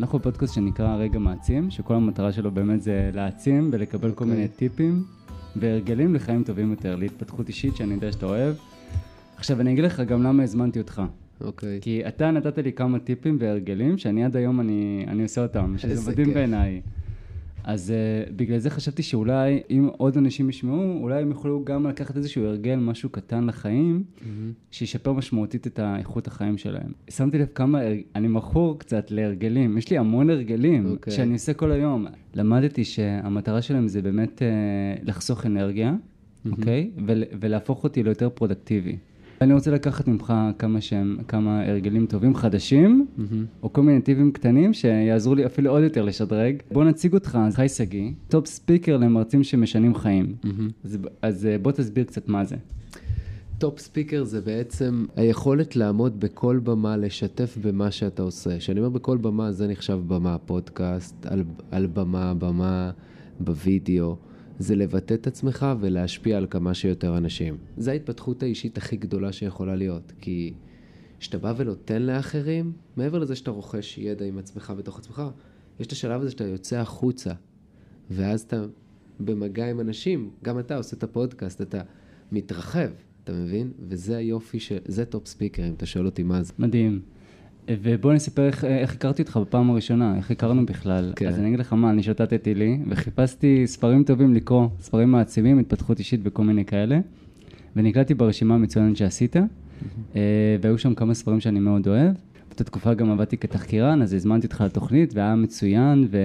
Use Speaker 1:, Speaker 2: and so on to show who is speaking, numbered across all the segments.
Speaker 1: אנחנו בפודקאסט שנקרא רגע מעצים, שכל המטרה שלו באמת זה להעצים ולקבל okay. כל
Speaker 2: אוקיי.
Speaker 1: מיני טיפים והרגלים לחיים טובים יותר, להתפתחות אישית שאני יודע שאתה אוהב. עכשיו אני אגיד לך גם למה הזמנתי אותך.
Speaker 2: אוקיי.
Speaker 1: כי אתה נתת לי כמה טיפים והרגלים שאני עד היום אני, אני עושה אותם, שזה מדהים. בעיניי. אז uh, בגלל זה חשבתי שאולי אם עוד אנשים ישמעו, אולי הם יוכלו גם לקחת איזשהו הרגל, משהו קטן לחיים,
Speaker 2: מהמם.
Speaker 1: שישפר משמעותית את האיכות החיים שלהם. שמתי לב כמה, הר- אני מכור קצת להרגלים, יש לי המון הרגלים
Speaker 2: אוקיי.
Speaker 1: שאני עושה כל היום. למדתי שהמטרה שלהם זה באמת uh, לחסוך אנרגיה, אוקיי? ול, ולהפוך אותי ליותר פרודקטיבי. אני רוצה לקחת ממך כמה שהם, כמה הרגלים טובים חדשים,
Speaker 2: מהמם.
Speaker 1: או כל מיני טיפים קטנים שיעזרו לי אפילו עוד יותר לשדרג. בוא נציג אותך, חי שגיא, top speaker למרצים שמשנים חיים.
Speaker 2: מהמם.
Speaker 1: אז, אז אה, בוא תסביר קצת מה זה.
Speaker 2: top speaker זה בעצם היכולת לעמוד בכל במה, לשתף במה שאתה עושה. כשאני אומר בכל במה, זה נחשב במה, פודקאסט, על, על במה, במה, בווידאו. זה לבטא את עצמך ולהשפיע על כמה שיותר אנשים. זו ההתפתחות האישית הכי גדולה שיכולה להיות, כי כשאתה בא ונותן לאחרים, מעבר לזה שאתה רוכש ידע עם עצמך בתוך עצמך, יש את השלב הזה שאתה יוצא החוצה, ואז אתה במגע עם אנשים, גם אתה עושה את הפודקאסט, אתה מתרחב, אתה מבין? וזה היופי של... זה top speaker, אם אתה שואל אותי מה זה.
Speaker 1: מדהים. ובוא נספר איך, איך הכרתי אותך בפעם הראשונה, איך הכרנו בכלל.
Speaker 2: כן.
Speaker 1: אז אני אגיד לך מה, אני שוטטתי לי, וחיפשתי ספרים טובים לקרוא, ספרים מעציבים, התפתחות אישית וכל מיני כאלה, ונקלטתי ברשימה המצוינת שעשית, אה, והיו שם כמה ספרים שאני מאוד אוהב. באותה תקופה גם עבדתי כתחקירן, אז הזמנתי אותך לתוכנית, והיה מצוין, ו...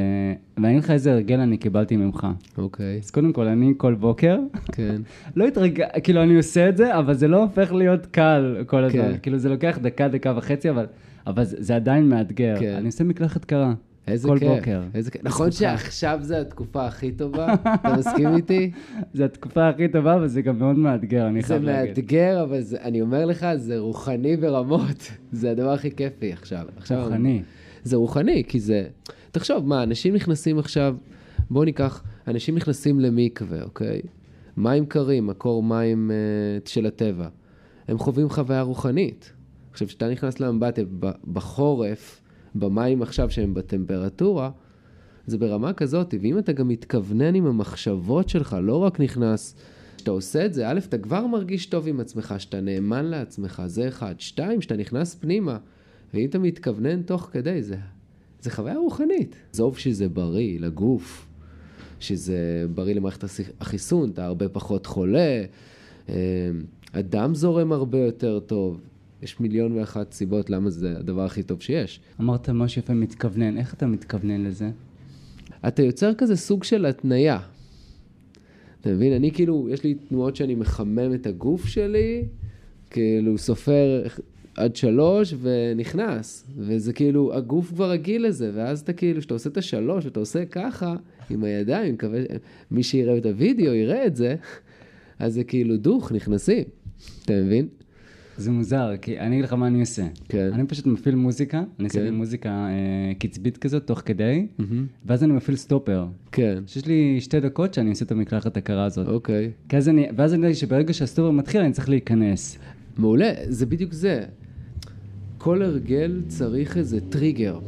Speaker 1: ואני אגיד לך איזה הרגל אני קיבלתי ממך.
Speaker 2: אוקיי,
Speaker 1: אז קודם כל, אני כל בוקר,
Speaker 2: כן.
Speaker 1: לא התרגע, כאילו אני עושה את זה, אבל זה לא הופך להיות קל כל הזמן.
Speaker 2: כן.
Speaker 1: כאילו זה לוקח דקה, דקה וחצי, אבל, אבל זה, זה עדיין מאתגר.
Speaker 2: כן.
Speaker 1: אני עושה מקלחת קרה.
Speaker 2: איזה
Speaker 1: כל
Speaker 2: כיף.
Speaker 1: בוקר.
Speaker 2: איזה כיף. נכון. שעכשיו זה התקופה הכי טובה? אתה מסכים איתי?
Speaker 1: זו התקופה הכי טובה, אבל זה גם מאוד מאתגר, אני
Speaker 2: זה
Speaker 1: חייב להגיד.
Speaker 2: מאתגר, אבל זה, אני אומר לך, זה רוחני ברמות. זה הדבר הכי כיפי עכשיו. עכשיו
Speaker 1: רוחני.
Speaker 2: זה רוחני, כי זה... תחשוב, מה, אנשים נכנסים עכשיו, בואו ניקח, אנשים נכנסים למקווה, אוקיי? מים קרים, מקור מים uh, של הטבע. הם חווים חוויה רוחנית. עכשיו, כשאתה נכנס לאמבטיה בחורף, במים עכשיו שהם בטמפרטורה, זה ברמה כזאת, ואם אתה גם מתכוונן עם המחשבות שלך, לא רק נכנס, כשאתה עושה את זה, א', אתה כבר מרגיש טוב עם עצמך, שאתה נאמן לעצמך, זה אחד. שתיים, שאתה נכנס פנימה, ואם אתה מתכוונן תוך כדי, זה, זה חוויה רוחנית. עזוב שזה בריא לגוף, שזה בריא למערכת החיסון, אתה הרבה פחות חולה, אה, הדם זורם הרבה יותר טוב. יש מיליון ואחת סיבות למה זה הדבר הכי טוב שיש.
Speaker 1: אמרת משהו יפה, מתכוונן. איך אתה מתכוונן לזה?
Speaker 2: אתה יוצר כזה סוג של התניה. אתה מבין? אני כאילו, יש לי תנועות שאני מחמם את הגוף שלי, כאילו סופר עד שלוש ונכנס. וזה כאילו, הגוף כבר רגיל לזה, ואז אתה כאילו, כשאתה עושה את השלוש ואתה עושה ככה, עם הידיים, מקווה, מי שיראה את הוידאו יראה את זה, אז זה כאילו דוך, נכנסים. אתה מבין?
Speaker 1: זה מוזר, כי אני אגיד לך מה אני עושה.
Speaker 2: כן.
Speaker 1: אני פשוט מפעיל מוזיקה, אני עושה
Speaker 2: כן.
Speaker 1: לי מוזיקה אה, קצבית כזאת תוך כדי, ואז אני מפעיל סטופר.
Speaker 2: כן.
Speaker 1: שיש לי שתי דקות שאני עושה את המקלחת הקרה הזאת.
Speaker 2: אוקיי.
Speaker 1: אני, ואז אני יודע שברגע שהסטופר מתחיל אני צריך להיכנס.
Speaker 2: מעולה, זה בדיוק זה. כל הרגל צריך איזה טריגר.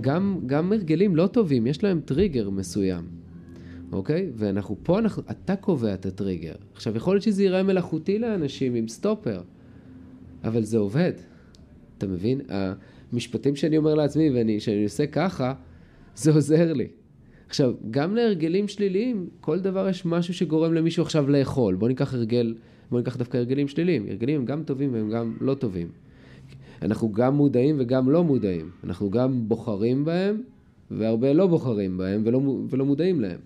Speaker 2: גם, גם הרגלים לא טובים, יש להם טריגר מסוים, אוקיי? ואנחנו פה, אנחנו, אתה קובע את הטריגר. עכשיו, יכול להיות שזה ייראה מלאכותי לאנשים עם סטופר, אבל זה עובד. אתה מבין? המשפטים שאני אומר לעצמי ואני, שאני עושה ככה, זה עוזר לי. עכשיו, גם להרגלים שליליים, כל דבר יש משהו שגורם למישהו עכשיו לאכול. בוא ניקח הרגל, בוא ניקח דווקא הרגלים שליליים. הרגלים הם גם טובים והם גם לא טובים. אנחנו גם מודעים וגם לא מודעים. אנחנו גם בוחרים בהם, והרבה לא בוחרים בהם ולא, ולא מודעים להם.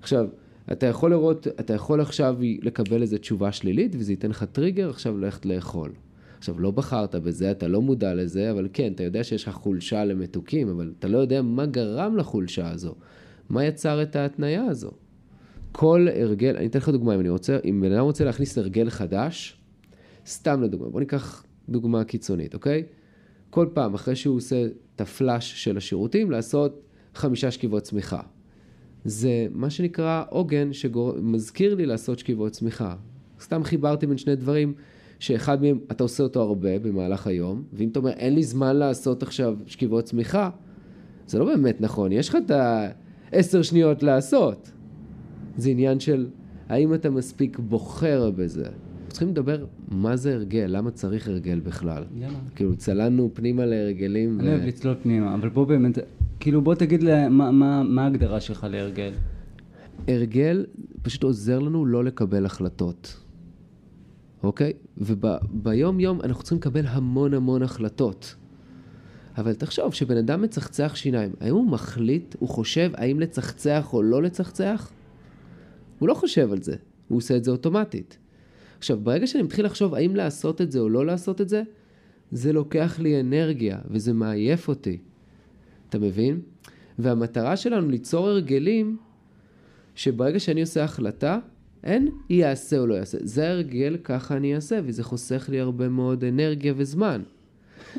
Speaker 2: עכשיו, אתה יכול לראות, אתה יכול עכשיו לקבל איזו תשובה שלילית, וזה ייתן לך טריגר עכשיו ללכת לאכול. עכשיו, לא בחרת בזה, אתה לא מודע לזה, אבל כן, אתה יודע שיש לך חולשה למתוקים, אבל אתה לא יודע מה גרם לחולשה הזו. מה יצר את ההתניה הזו. כל הרגל, אני אתן לך דוגמה, אם אני רוצה, אם בן אדם רוצה להכניס הרגל חדש, סתם לדוגמה, בוא ניקח דוגמה קיצונית, אוקיי? כל פעם, אחרי שהוא עושה את הפלאש של השירותים, לעשות חמישה שכיבות צמיחה. זה מה שנקרא עוגן שמזכיר לי לעשות שכיבות צמיחה. סתם חיברתי בין שני דברים, שאחד מהם, אתה עושה אותו הרבה במהלך היום, ואם אתה אומר, אין לי זמן לעשות עכשיו שכיבות צמיחה, זה לא באמת נכון, יש לך את העשר שניות לעשות. זה עניין של האם אתה מספיק בוחר בזה. צריכים לדבר מה זה הרגל, למה צריך הרגל בכלל.
Speaker 1: יאללה.
Speaker 2: כאילו, צללנו פנימה להרגלים.
Speaker 1: אני אוהב לצלול פנימה, אבל בוא באמת, כאילו בוא תגיד לי, מה- מה מה ההגדרה שלך להרגל?
Speaker 2: הרגל פשוט עוזר לנו לא לקבל החלטות, אוקיי? וביום יום אנחנו צריכים לקבל המון המון החלטות. אבל תחשוב, כשבן אדם מצחצח שיניים, האם הוא מחליט, הוא חושב האם לצחצח או לא לצחצח? הוא לא חושב על זה, הוא עושה את זה אוטומטית. עכשיו, ברגע שאני מתחיל לחשוב האם לעשות את זה או לא לעשות את זה, זה לוקח לי אנרגיה וזה מעייף אותי. אתה מבין? והמטרה שלנו ליצור הרגלים שברגע שאני עושה החלטה, אין יעשה או לא יעשה. זה הרגל, ככה אני אעשה, וזה חוסך לי הרבה מאוד אנרגיה וזמן.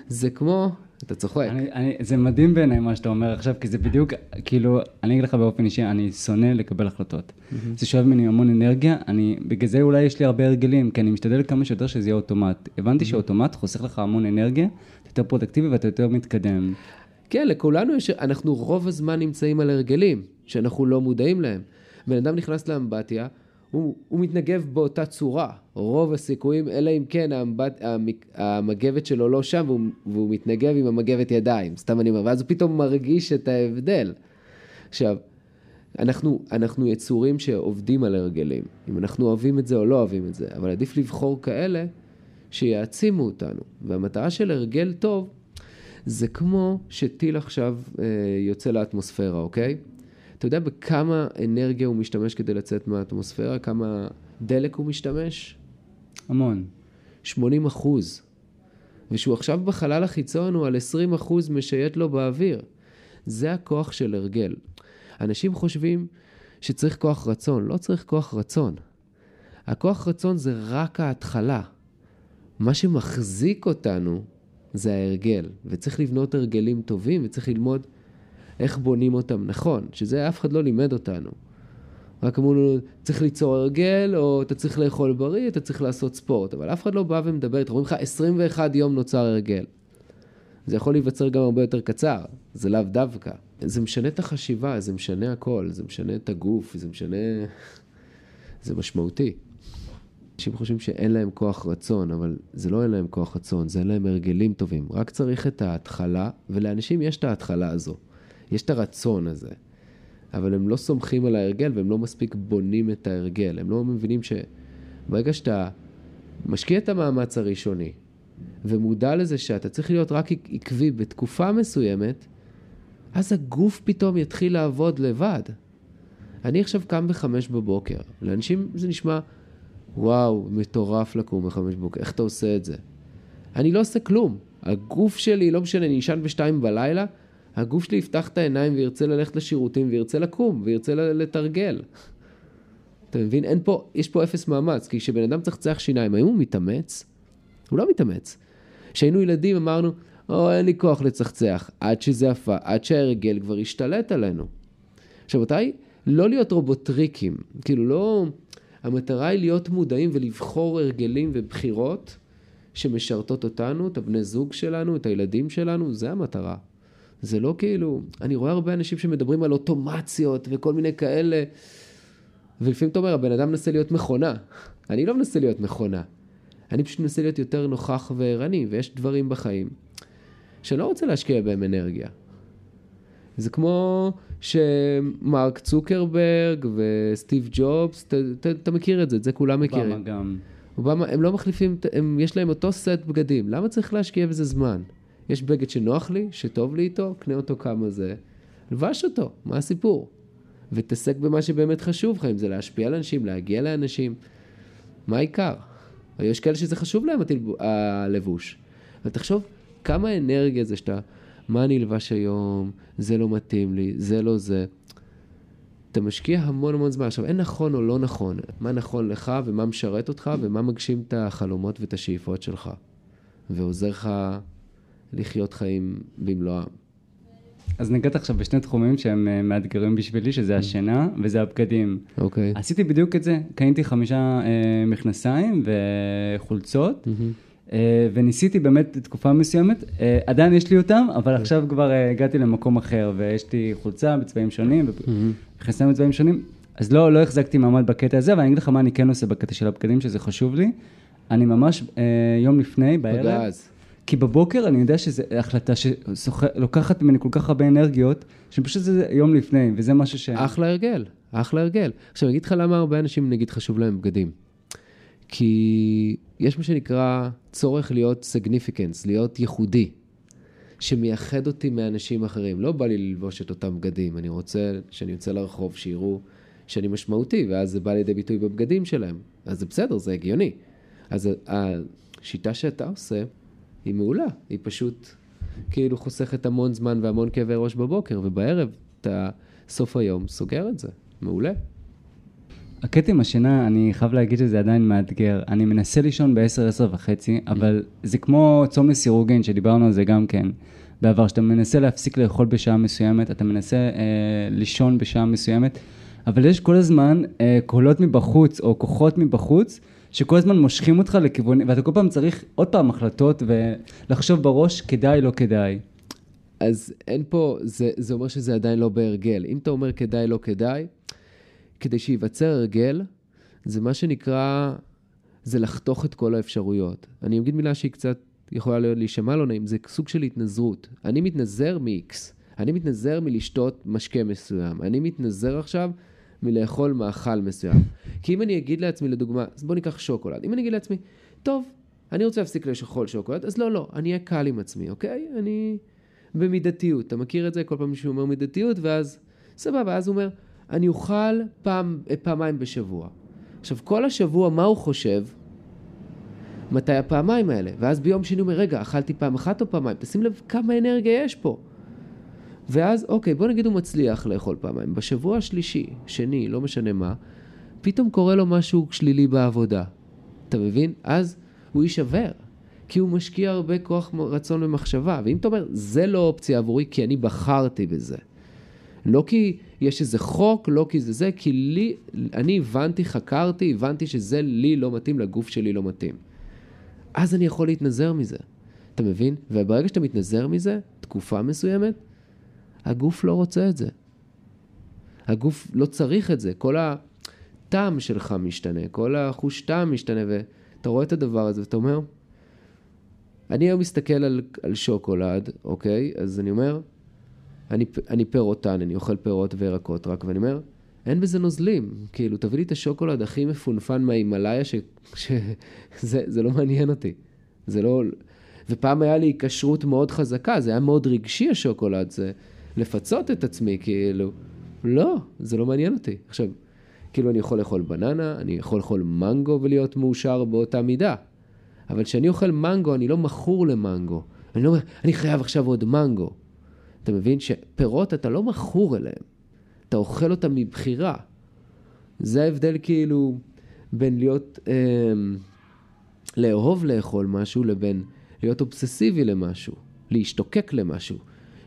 Speaker 2: זה כמו, אתה צוחק.
Speaker 1: אני, אני, זה מדהים בעיניי מה שאתה אומר עכשיו, כי זה בדיוק, כאילו, אני אגיד לך באופן אישי, אני שונא לקבל החלטות. זה שואב ממני המון אנרגיה, אני, בגלל זה אולי יש לי הרבה הרגלים, כי אני משתדל כמה שיותר שזה יהיה אוטומט. הבנתי שאוטומט חוסך לך המון אנרגיה, אתה יותר פרודקטיבי ואתה יותר מתקדם.
Speaker 2: כן, לכולנו יש, אנחנו רוב הזמן נמצאים על הרגלים, שאנחנו לא מודעים להם. בן אדם נכנס לאמבטיה, הוא, הוא מתנגב באותה צורה. רוב הסיכויים, אלא אם כן האמבט, המק- המגבת שלו לא שם והוא, והוא מתנגב עם המגבת ידיים, סתם אני אומר, ואז הוא פתאום מרגיש את ההבדל. עכשיו, אנחנו, אנחנו יצורים שעובדים על הרגלים, אם אנחנו אוהבים את זה או לא אוהבים את זה, אבל עדיף לבחור כאלה שיעצימו אותנו. והמטרה של הרגל טוב זה כמו שטיל עכשיו אה, יוצא לאטמוספירה, אוקיי? אתה יודע בכמה אנרגיה הוא משתמש כדי לצאת מהאטמוספירה? כמה דלק הוא משתמש?
Speaker 1: המון.
Speaker 2: 80 אחוז. ושהוא עכשיו בחלל החיצון הוא על 20 אחוז משייט לו באוויר. זה הכוח של הרגל. אנשים חושבים שצריך כוח רצון, לא צריך כוח רצון. הכוח רצון זה רק ההתחלה. מה שמחזיק אותנו זה ההרגל, וצריך לבנות הרגלים טובים, וצריך ללמוד איך בונים אותם נכון, שזה אף אחד לא לימד אותנו. רק אמרו לנו, צריך ליצור הרגל, או אתה צריך לאכול בריא, אתה צריך לעשות ספורט. אבל אף אחד לא בא ומדבר אומרים לך, 21 יום נוצר הרגל. זה יכול להיווצר גם הרבה יותר קצר, זה לאו דווקא. זה משנה את החשיבה, זה משנה הכל, זה משנה את הגוף, זה משנה... זה משמעותי. אנשים חושבים שאין להם כוח רצון, אבל זה לא אין להם כוח רצון, זה אין להם הרגלים טובים. רק צריך את ההתחלה, ולאנשים יש את ההתחלה הזו. יש את הרצון הזה. אבל הם לא סומכים על ההרגל והם לא מספיק בונים את ההרגל. הם לא מבינים שברגע שאתה משקיע את המאמץ הראשוני ומודע לזה שאתה צריך להיות רק עקבי בתקופה מסוימת, אז הגוף פתאום יתחיל לעבוד לבד. אני עכשיו קם בחמש בבוקר. לאנשים זה נשמע, וואו, מטורף לקום בחמש בבוקר, איך אתה עושה את זה? אני לא עושה כלום. הגוף שלי, לא משנה, אני אשן בשתיים בלילה, הגוף שלי יפתח את העיניים וירצה ללכת לשירותים וירצה לקום וירצה לתרגל. אתה מבין? אין פה, יש פה אפס מאמץ, כי כשבן אדם צריך לצח שיניים, האם הוא מתאמץ? הוא לא מתאמץ. כשהיינו ילדים אמרנו, או, אין לי כוח לצחצח, עד שזה עפה, עד שההרגל כבר השתלט עלינו. עכשיו, מתי? לא להיות רובוטריקים, כאילו לא... המטרה היא להיות מודעים ולבחור הרגלים ובחירות שמשרתות אותנו, את הבני זוג שלנו, את הילדים שלנו, זה המטרה. זה לא כאילו, אני רואה הרבה אנשים שמדברים על אוטומציות וכל מיני כאלה, ולפעמים אתה אומר, הבן אדם מנסה להיות מכונה. אני לא מנסה להיות מכונה. אני פשוט מנסה להיות יותר נוכח וערני, ויש דברים בחיים שאני לא רוצה להשקיע בהם אנרגיה. זה כמו שמרק צוקרברג וסטיב ג'ובס, אתה מכיר את זה, את זה כולם מכירים.
Speaker 1: אובמה גם.
Speaker 2: אובמה, הם לא מחליפים, הם, יש להם אותו סט בגדים, למה צריך להשקיע בזה זמן? יש בגד שנוח לי, שטוב לי איתו, קנה אותו כמה זה, לבש אותו, מה הסיפור? ותעסק במה שבאמת חשוב לך, אם זה להשפיע על אנשים, להגיע לאנשים, מה העיקר? יש כאלה שזה חשוב להם הלבוש. אבל תחשוב כמה אנרגיה זה שאתה, מה אני אלבש היום, זה לא מתאים לי, זה לא זה. אתה משקיע המון המון זמן. עכשיו, אין נכון או לא נכון, מה נכון לך ומה משרת אותך ומה מגשים את החלומות ואת השאיפות שלך. ועוזר לך לחיות חיים במלואם.
Speaker 1: אז נגעת עכשיו בשני תחומים שהם אה, מאתגרים בשבילי, שזה השינה וזה הבגדים.
Speaker 2: אוקיי.
Speaker 1: עשיתי בדיוק את זה, קניתי חמישה אה, מכנסיים וחולצות, אה, וניסיתי באמת תקופה מסוימת, אה, עדיין יש לי אותם, אבל עכשיו כבר אה, הגעתי למקום אחר, ויש לי חולצה בצבעים שונים, וחסיים בצבעים שונים, אז לא, לא החזקתי מעמד בקטע הזה, אבל אני אגיד לך מה אני כן עושה בקטע של הבגדים, שזה חשוב לי. אני ממש יום לפני, בערב,
Speaker 2: פגז.
Speaker 1: כי בבוקר אני יודע שזו החלטה שלוקחת ממני כל כך הרבה אנרגיות, שפשוט זה יום לפני, וזה משהו ש...
Speaker 2: אחלה הרגל, אחלה הרגל. עכשיו, אני אגיד לך למה הרבה אנשים, נגיד, חשוב להם בגדים. כי יש מה שנקרא צורך להיות significance, להיות ייחודי, שמייחד אותי מאנשים אחרים. לא בא לי ללבוש את אותם בגדים, אני רוצה שאני יוצא לרחוב, שיראו שאני משמעותי, ואז זה בא לידי ביטוי בבגדים שלהם. אז זה בסדר, זה הגיוני. אז השיטה שאתה עושה היא מעולה, היא פשוט כאילו חוסכת המון זמן והמון כאבי ראש בבוקר, ובערב אתה סוף היום סוגר את זה. מעולה.
Speaker 1: הקטע עם השינה, אני חייב להגיד שזה עדיין מאתגר. אני מנסה לישון ב-10, 10 וחצי, אבל זה כמו צום לסירוגין, שדיברנו על זה גם כן בעבר, שאתה מנסה להפסיק לאכול בשעה מסוימת, אתה מנסה אה, לישון בשעה מסוימת, אבל יש כל הזמן אה, קולות מבחוץ, או כוחות מבחוץ, שכל הזמן מושכים אותך לכיוון, ואתה כל פעם צריך עוד פעם החלטות ולחשוב בראש, כדאי, לא כדאי.
Speaker 2: אז אין פה, זה, זה אומר שזה עדיין לא בהרגל. אם אתה אומר כדאי, לא כדאי, כדי שייווצר הרגל, זה מה שנקרא, זה לחתוך את כל האפשרויות. אני אגיד מילה שהיא קצת יכולה להישמע לא נעים, זה סוג של התנזרות. אני מתנזר מ-X, אני מתנזר מלשתות משקה מסוים, אני מתנזר עכשיו מלאכול מאכל מסוים. כי אם אני אגיד לעצמי, לדוגמה, אז בוא ניקח שוקולד. אם אני אגיד לעצמי, טוב, אני רוצה להפסיק לאכול שוקולד, אז לא, לא, אני אהיה קל עם עצמי, אוקיי? אני... במידתיות. אתה מכיר את זה? כל פעם מישהו אומר מידתיות, ואז סבבה, אז הוא אומר, אני אוכל פעם, פעמיים בשבוע. עכשיו, כל השבוע, מה הוא חושב? מתי הפעמיים האלה? ואז ביום שני הוא אומר, רגע, אכלתי פעם אחת או פעמיים? תשים לב כמה אנרגיה יש פה. ואז, אוקיי, בוא נגיד הוא מצליח לאכול פעמיים. בשבוע השלישי, שני, לא משנה מה, פתאום קורה לו משהו שלילי בעבודה. אתה מבין? אז הוא יישבר. כי הוא משקיע הרבה כוח רצון ומחשבה. ואם אתה אומר, זה לא אופציה עבורי, כי אני בחרתי בזה. לא כי יש איזה חוק, לא כי זה זה, כי לי, אני הבנתי, חקרתי, הבנתי שזה לי לא מתאים, לגוף שלי לא מתאים. אז אני יכול להתנזר מזה. אתה מבין? וברגע שאתה מתנזר מזה, תקופה מסוימת, הגוף לא רוצה את זה. הגוף לא צריך את זה. כל הטעם שלך משתנה, כל החוש טעם משתנה, ואתה רואה את הדבר הזה ואתה אומר, אני היום מסתכל על, על שוקולד, אוקיי? אז אני אומר, אני, אני פירוטן, אני אוכל פירות וירקות רק, ואני אומר, אין בזה נוזלים. כאילו, תביא לי את השוקולד הכי מפונפן מההימאליה, שזה לא מעניין אותי. זה לא... ופעם היה לי כשרות מאוד חזקה, זה היה מאוד רגשי השוקולד, זה לפצות את עצמי, כאילו, לא, זה לא מעניין אותי. עכשיו, כאילו, אני יכול לאכול בננה, אני יכול לאכול מנגו ולהיות מאושר באותה מידה. אבל כשאני אוכל מנגו, אני לא מכור למנגו. אני לא אומר, אני חייב עכשיו עוד מנגו. אתה מבין שפירות אתה לא מכור אליהם, אתה אוכל אותם מבחירה. זה ההבדל כאילו בין להיות, אה, לאהוב לאכול משהו לבין להיות אובססיבי למשהו, להשתוקק למשהו,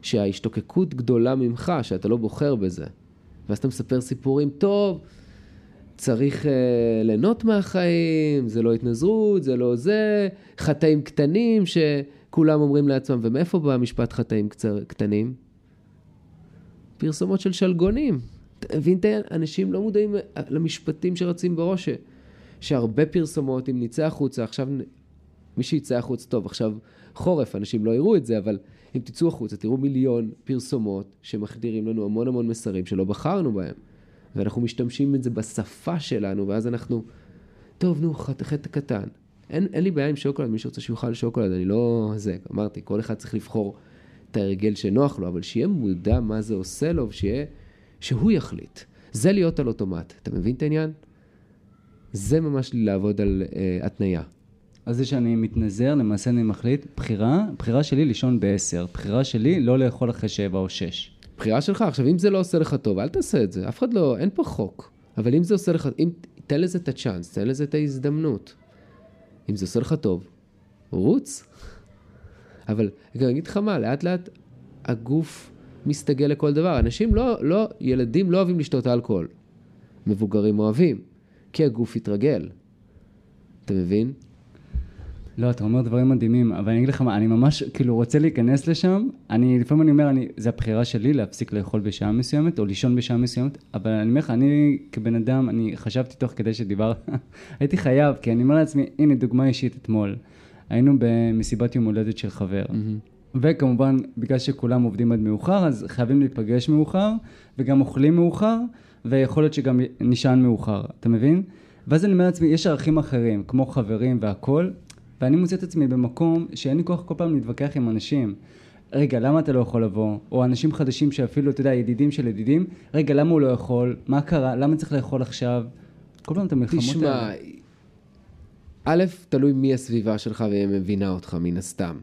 Speaker 2: שההשתוקקות גדולה ממך, שאתה לא בוחר בזה. ואז אתה מספר סיפורים, טוב, צריך אה, ליהנות מהחיים, זה לא התנזרות, זה לא זה, חטאים קטנים שכולם אומרים לעצמם, ומאיפה בא המשפט חטאים קצר, קטנים? פרסומות של שלגונים. אתה מבין, אנשים לא מודעים למשפטים שרצים בראש, שהרבה פרסומות, אם נצא החוצה, עכשיו, מי שיצא החוצה, טוב, עכשיו חורף, אנשים לא יראו את זה, אבל אם תצאו החוצה, תראו מיליון פרסומות שמחדירים לנו המון המון מסרים שלא בחרנו בהם. ואנחנו משתמשים את זה בשפה שלנו, ואז אנחנו, טוב, נו, חטא קטן. אין, אין לי בעיה עם שוקולד, מי שרוצה שיאכל שוקולד, אני לא... זה, אמרתי, כל אחד צריך לבחור את ההרגל שנוח לו, אבל שיהיה מודע מה זה עושה לו, ושיהיה... שהוא יחליט. זה להיות על אוטומט. אתה מבין את העניין? זה ממש לעבוד על uh, התניה.
Speaker 1: אז זה שאני מתנזר, למעשה אני מחליט, בחירה, בחירה שלי לישון בעשר, בחירה שלי לא לאכול אחרי שבע או שש.
Speaker 2: בחירה שלך. עכשיו, אם זה לא עושה לך טוב, אל תעשה את זה. אף אחד לא, אין פה חוק. אבל אם זה עושה לך, אם, תן לזה את הצ'אנס, תן לזה את ההזדמנות. אם זה עושה לך טוב, רוץ. אבל אני אגיד לך מה, לאט לאט הגוף מסתגל לכל דבר. אנשים לא, לא, ילדים לא אוהבים לשתות אלכוהול. מבוגרים אוהבים, כי הגוף התרגל. אתה מבין?
Speaker 1: לא, אתה אומר דברים מדהימים, אבל אני אגיד לך מה, אני ממש כאילו רוצה להיכנס לשם, אני לפעמים אני אומר, אני, זה הבחירה שלי להפסיק לאכול בשעה מסוימת, או לישון בשעה מסוימת, אבל אני אומר לך, אני כבן אדם, אני חשבתי תוך כדי שדיברת, הייתי חייב, כי אני אומר לעצמי, הנה דוגמה אישית אתמול, היינו במסיבת יום הולדת של חבר, וכמובן, בגלל שכולם עובדים עד מאוחר, אז חייבים להיפגש מאוחר, וגם אוכלים מאוחר, ויכול להיות שגם נשען מאוחר, אתה מבין? ואז אני אומר לעצמי, יש ערכים אחרים, כמו חברים והכול, ואני מוצא את עצמי במקום שאין לי כוח כל פעם להתווכח עם אנשים. רגע, למה אתה לא יכול לבוא? או אנשים חדשים שאפילו, אתה יודע, ידידים של ידידים, רגע, למה הוא לא יכול? מה קרה? למה צריך לאכול עכשיו? כל פעם את המלחמות
Speaker 2: תשמע,
Speaker 1: האלה.
Speaker 2: א', תלוי מי הסביבה שלך והיא מבינה אותך מן הסתם.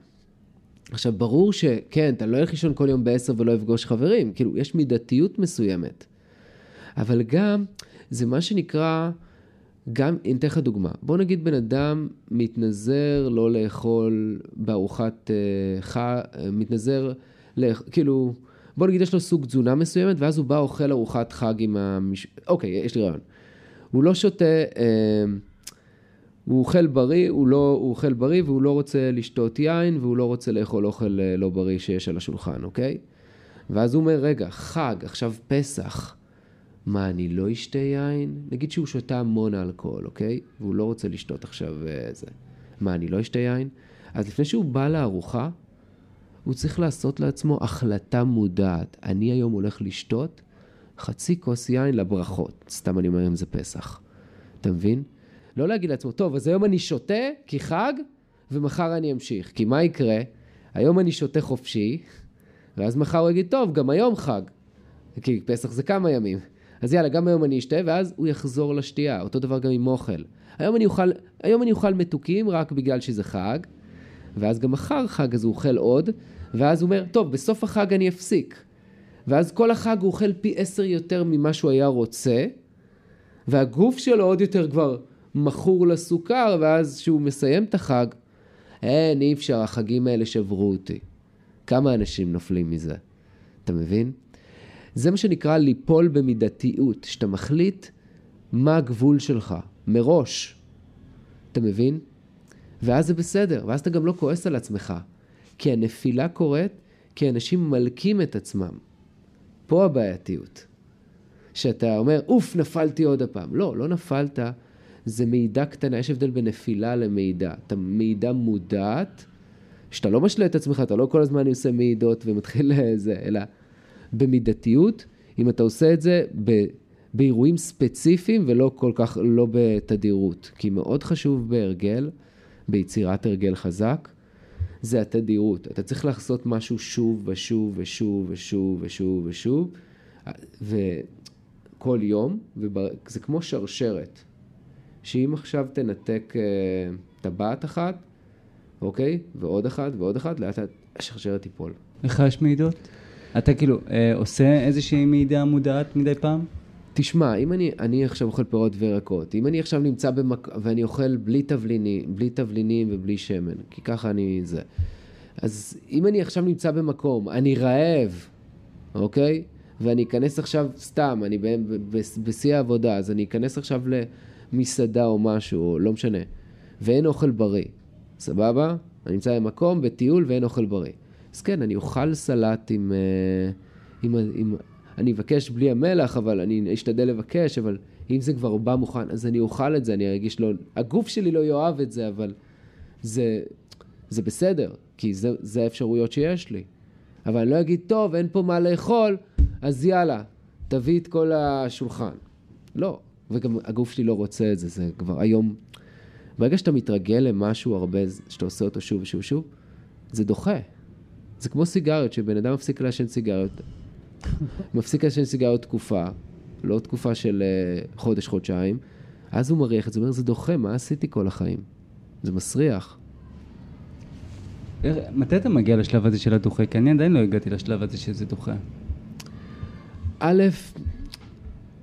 Speaker 2: עכשיו, ברור שכן, אתה לא ילך לישון כל יום בעשר ולא יפגוש חברים, כאילו, יש מידתיות מסוימת. אבל גם, זה מה שנקרא, גם, אני אתן לך דוגמה. בוא נגיד בן אדם מתנזר לא לאכול בארוחת אה, חג, מתנזר, לאכ... כאילו, בוא נגיד יש לו סוג תזונה מסוימת, ואז הוא בא אוכל ארוחת חג עם המש... אוקיי, יש לי רעיון. הוא לא שותה, אה, הוא אוכל בריא, הוא, לא, הוא אוכל בריא והוא לא רוצה לשתות יין והוא לא רוצה לאכול אוכל אה, לא בריא שיש על השולחן, אוקיי? ואז הוא אומר, רגע, חג, עכשיו פסח. מה, אני לא אשתה יין? נגיד שהוא שותה המון אלכוהול, אוקיי? והוא לא רוצה לשתות עכשיו אה, זה. מה, אני לא אשתה יין? אז לפני שהוא בא לארוחה, הוא צריך לעשות לעצמו החלטה מודעת. אני היום הולך לשתות חצי כוס יין לברכות. סתם אני אומר אם זה פסח. אתה מבין? לא להגיד לעצמו, טוב, אז היום אני שותה כי חג, ומחר אני אמשיך. כי מה יקרה? היום אני שותה חופשי, ואז מחר הוא יגיד, טוב, גם היום חג. כי פסח זה כמה ימים. אז יאללה, גם היום אני אשתה, ואז הוא יחזור לשתייה. אותו דבר גם עם אוכל. היום אני אוכל, היום אני אוכל מתוקים רק בגלל שזה חג, ואז גם מחר חג אז הוא אוכל עוד, ואז הוא אומר, טוב, בסוף החג אני אפסיק. ואז כל החג הוא אוכל פי עשר יותר ממה שהוא היה רוצה, והגוף שלו עוד יותר כבר מכור לסוכר, ואז כשהוא מסיים את החג, אין, אי אפשר, החגים האלה שברו אותי. כמה אנשים נופלים מזה, אתה מבין? זה מה שנקרא ליפול במידתיות, שאתה מחליט מה הגבול שלך, מראש. אתה מבין? ואז זה בסדר, ואז אתה גם לא כועס על עצמך. כי הנפילה קורית כי אנשים מלקים את עצמם. פה הבעייתיות. שאתה אומר, אוף, נפלתי עוד הפעם. לא, לא נפלת, זה מידע קטנה, יש הבדל בין נפילה למידע. אתה מידע מודעת, שאתה לא משלה את עצמך, אתה לא כל הזמן עושה מעידות ומתחיל לזה, אלא במידתיות, אם אתה עושה את זה ב, באירועים ספציפיים ולא כל כך, לא בתדירות. כי מאוד חשוב בהרגל, ביצירת הרגל חזק, זה התדירות. אתה צריך לעשות משהו שוב ושוב ושוב ושוב ושוב ושוב, וכל יום, וזה כמו שרשרת, שאם עכשיו תנתק uh, טבעת אחת, אוקיי? ועוד אחת ועוד אחת, לאט לאט השרשרת תיפול.
Speaker 1: לך יש מעידות? אתה כאילו אה, עושה איזושהי מעידה מודעת מדי פעם?
Speaker 2: תשמע, אם אני, אני עכשיו אוכל פירות וירקות, אם אני עכשיו נמצא במק... ואני אוכל בלי תבלינים, בלי תבלינים ובלי שמן, כי ככה אני זה. אז אם אני עכשיו נמצא במקום, אני רעב, אוקיי? ואני אכנס עכשיו סתם, אני בשיא העבודה, אז אני אכנס עכשיו למסעדה או משהו, לא משנה, ואין אוכל בריא, סבבה? אני נמצא במקום, בטיול ואין אוכל בריא. אז כן, אני אוכל סלט עם, אה, עם, עם... אני אבקש בלי המלח, אבל אני אשתדל לבקש, אבל אם זה כבר בא מוכן, אז אני אוכל את זה, אני ארגיש לא... הגוף שלי לא יאהב את זה, אבל זה, זה בסדר, כי זה, זה האפשרויות שיש לי. אבל אני לא אגיד, טוב, אין פה מה לאכול, אז יאללה, תביא את כל השולחן. לא, וגם הגוף שלי לא רוצה את זה, זה כבר היום... ברגע שאתה מתרגל למשהו הרבה, שאתה עושה אותו שוב ושוב ושוב, זה דוחה. זה כמו סיגריות, שבן אדם מפסיק לעשן סיגריות, מפסיק לעשן סיגריות תקופה, לא תקופה של uh, חודש, חודשיים, אז הוא מריח את זה, הוא אומר, זה דוחה, מה עשיתי כל החיים? זה מסריח.
Speaker 1: מתי אתה מגיע לשלב הזה של הדוחה? כי אני עדיין לא הגעתי לשלב הזה שזה דוחה.
Speaker 2: א',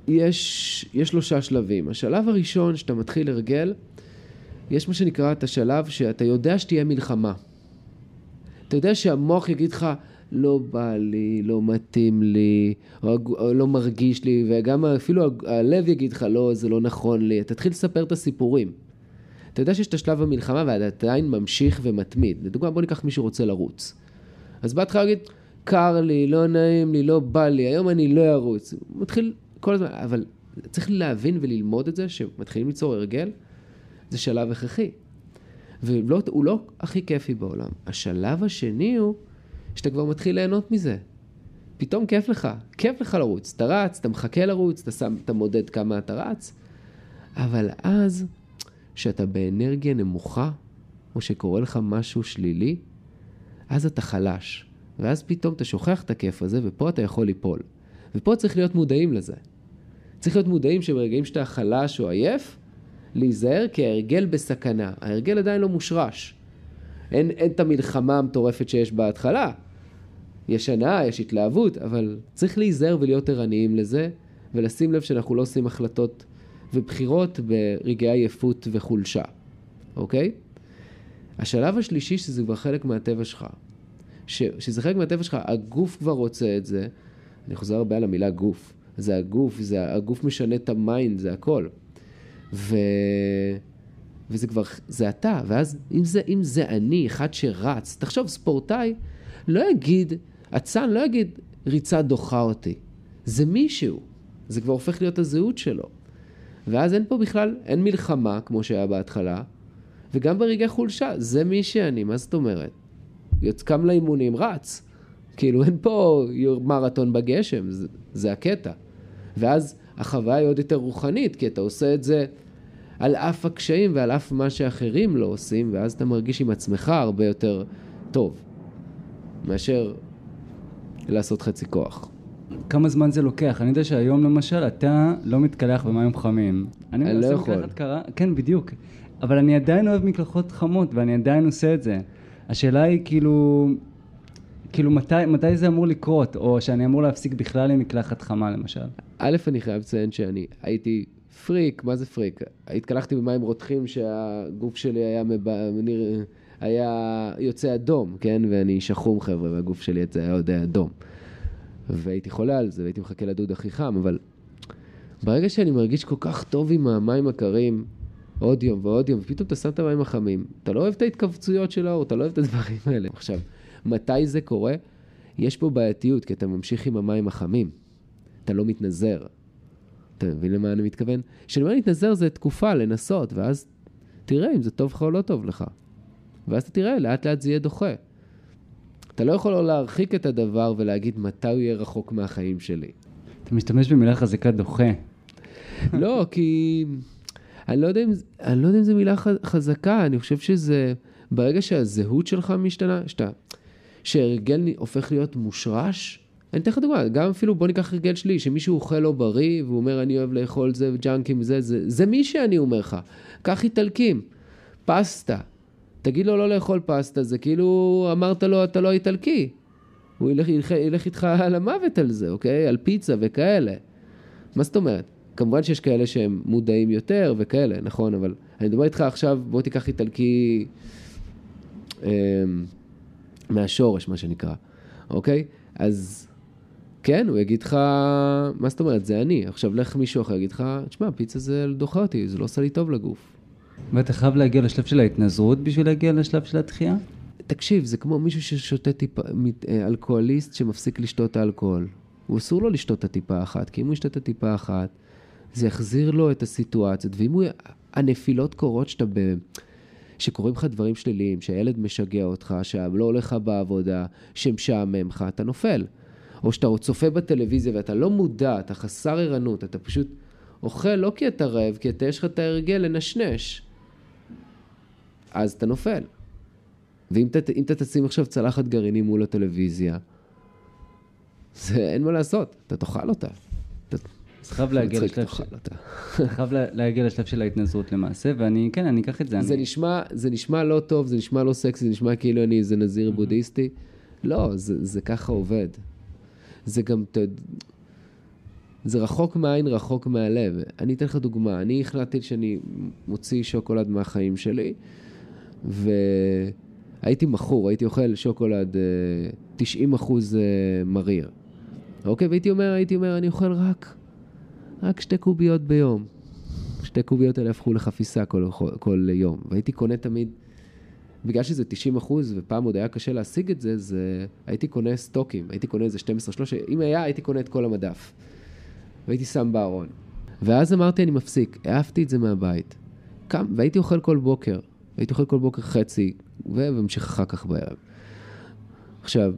Speaker 2: יש, יש שלושה שלבים. השלב הראשון, שאתה מתחיל הרגל, יש מה שנקרא את השלב שאתה יודע שתהיה מלחמה. אתה יודע שהמוח יגיד לך, לא בא לי, לא מתאים לי, או, או לא מרגיש לי, וגם אפילו הלב יגיד לך, לא, זה לא נכון לי. תתחיל לספר את הסיפורים. אתה יודע שיש את השלב המלחמה ואתה עדיין ממשיך ומתמיד. לדוגמה, בוא ניקח מישהו רוצה לרוץ. אז בהתחלה להגיד, קר לי, לא נעים לי, לא בא לי, היום אני לא ארוץ. הוא מתחיל כל הזמן, אבל צריך להבין וללמוד את זה, שמתחילים ליצור הרגל, זה שלב הכרחי. והוא לא הכי כיפי בעולם. השלב השני הוא שאתה כבר מתחיל ליהנות מזה. פתאום כיף לך, כיף לך לרוץ. אתה רץ, אתה מחכה לרוץ, אתה, שם, אתה מודד כמה אתה רץ, אבל אז, כשאתה באנרגיה נמוכה, או שקורה לך משהו שלילי, אז אתה חלש. ואז פתאום אתה שוכח את הכיף הזה, ופה אתה יכול ליפול. ופה צריך להיות מודעים לזה. צריך להיות מודעים שברגעים שאתה חלש או עייף, להיזהר כי ההרגל בסכנה. ההרגל עדיין לא מושרש. אין, אין את המלחמה המטורפת שיש בהתחלה. יש הנאה, יש התלהבות, אבל צריך להיזהר ולהיות ערניים לזה, ולשים לב שאנחנו לא עושים החלטות ובחירות ברגעי עייפות וחולשה, אוקיי? השלב השלישי, שזה כבר חלק מהטבע שלך. ש, שזה חלק מהטבע שלך, הגוף כבר רוצה את זה. אני חוזר הרבה על המילה גוף. זה הגוף, זה, הגוף משנה את ה mind, זה הכל. ו... וזה כבר, זה אתה, ואז אם זה, אם זה אני, אחד שרץ, תחשוב, ספורטאי לא יגיד, אצן לא יגיד, ריצה דוחה אותי. זה מישהו, זה כבר הופך להיות הזהות שלו. ואז אין פה בכלל, אין מלחמה כמו שהיה בהתחלה, וגם ברגעי חולשה, זה מי שאני, מה זאת אומרת? קם לאימונים, רץ. כאילו אין פה מרתון בגשם, זה, זה הקטע. ואז החוויה היא עוד יותר רוחנית, כי אתה עושה את זה על אף הקשיים ועל אף מה שאחרים לא עושים, ואז אתה מרגיש עם עצמך הרבה יותר טוב, מאשר לעשות חצי כוח.
Speaker 1: כמה זמן זה לוקח? אני יודע שהיום למשל אתה לא מתקלח במים חמים.
Speaker 2: אני לא יכול.
Speaker 1: קרה, כן, בדיוק. אבל אני עדיין אוהב מקלחות חמות ואני עדיין עושה את זה. השאלה היא כאילו, כאילו מתי, מתי זה אמור לקרות, או שאני אמור להפסיק בכלל עם מקלחת חמה למשל?
Speaker 2: א', אני חייב לציין שאני הייתי פריק, מה זה פריק? התקלחתי במים רותחים שהגוף שלי היה, מב... היה יוצא אדום, כן? ואני שחום חבר'ה, והגוף שלי היה עוד אדום. והייתי חולה על זה, והייתי מחכה לדוד הכי חם, אבל ברגע שאני מרגיש כל כך טוב עם המים הקרים, עוד יום ועוד יום, ופתאום אתה שם את המים החמים, אתה לא אוהב את ההתכווצויות של האור, אתה לא אוהב את הדברים האלה. עכשיו, מתי זה קורה? יש פה בעייתיות, כי אתה ממשיך עם המים החמים. אתה לא מתנזר. אתה מבין למה אני מתכוון? כשאני אומר להתנזר זה תקופה, לנסות, ואז תראה אם זה טוב לך או לא טוב לך. ואז אתה תראה, לאט לאט זה יהיה דוחה. אתה לא יכול לא להרחיק את הדבר ולהגיד מתי הוא יהיה רחוק מהחיים שלי.
Speaker 1: אתה משתמש במילה חזקה דוחה.
Speaker 2: לא, כי... אני לא יודע אם, אני לא יודע אם זו מילה חזקה, אני חושב שזה... ברגע שהזהות שלך משתנה, שאתה... שהרגל הופך להיות מושרש, אני אתן לך דוגמה, גם אפילו בוא ניקח הרגל שלי, שמישהו אוכל לא בריא, והוא אומר אני אוהב לאכול זה וג'אנקים וזה, זה, זה מי שאני אומר לך. קח איטלקים, פסטה. תגיד לו לא לאכול פסטה, זה כאילו אמרת לו אתה לא איטלקי. הוא ילך, ילך, ילך איתך על המוות על זה, אוקיי? על פיצה וכאלה. מה זאת אומרת? כמובן שיש כאלה שהם מודעים יותר וכאלה, נכון, אבל אני מדבר איתך עכשיו, בוא תיקח איטלקי אה, מהשורש, מה שנקרא, אוקיי? אז כן, הוא יגיד לך, מה זאת אומרת, זה אני. עכשיו לך מישהו אחר יגיד לך, תשמע, פיצה זה דוחה אותי, זה לא עושה לי טוב לגוף.
Speaker 1: ואתה חייב להגיע לשלב של ההתנזרות בשביל להגיע לשלב של התחייה?
Speaker 2: תקשיב, זה כמו מישהו ששותה טיפה, אה, אלכוהוליסט שמפסיק לשתות האלכוהול. הוא אסור לו לשתות את הטיפה אחת, כי אם הוא ישתה את הטיפה אחת, זה יחזיר לו את הסיטואציות. ואם הוא... הנפילות קורות שאתה ב... שקורים לך דברים שליליים, שהילד משגע אותך, שלא הולך לך בעבודה, שמשעמם לך, אתה נופל. או שאתה צופה בטלוויזיה ואתה לא מודע, אתה חסר ערנות, אתה פשוט אוכל לא כי אתה רעב, כי אתה יש לך את ההרגל לנשנש. אז אתה נופל. ואם אתה, אתה תשים עכשיו צלחת גרעינים מול הטלוויזיה, זה אין מה לעשות, אתה תאכל אותה. אתה
Speaker 1: אז חייב להגיע לשלב של... חייב להגיע לשלב של ההתנזרות למעשה, ואני, כן, אני אקח את זה.
Speaker 2: זה, אני... נשמע, זה נשמע לא טוב, זה נשמע לא סקסי, זה נשמע כאילו אני איזה נזיר בודהיסטי. לא, זה, זה ככה עובד. זה גם, זה רחוק מהעין, רחוק מהלב. אני אתן לך דוגמה, אני החלטתי שאני מוציא שוקולד מהחיים שלי, והייתי מכור, הייתי אוכל שוקולד 90 אה, אחוז אה, מריר. אוקיי, והייתי אומר, הייתי אומר, אני אוכל רק, רק שתי קוביות ביום. שתי קוביות האלה הפכו לחפיסה כל, כל, יום. והייתי קונה תמיד, בגלל שזה 90 אחוז, ופעם עוד היה קשה להשיג את זה, זה הייתי קונה סטוקים, הייתי קונה איזה 12-13, אם היה, הייתי קונה את כל המדף. והייתי שם בארון. ואז אמרתי, אני מפסיק, העפתי את זה מהבית. קם, והייתי אוכל כל בוקר. הייתי אוכל כל בוקר חצי, וממשיך אחר כך בערב. עכשיו,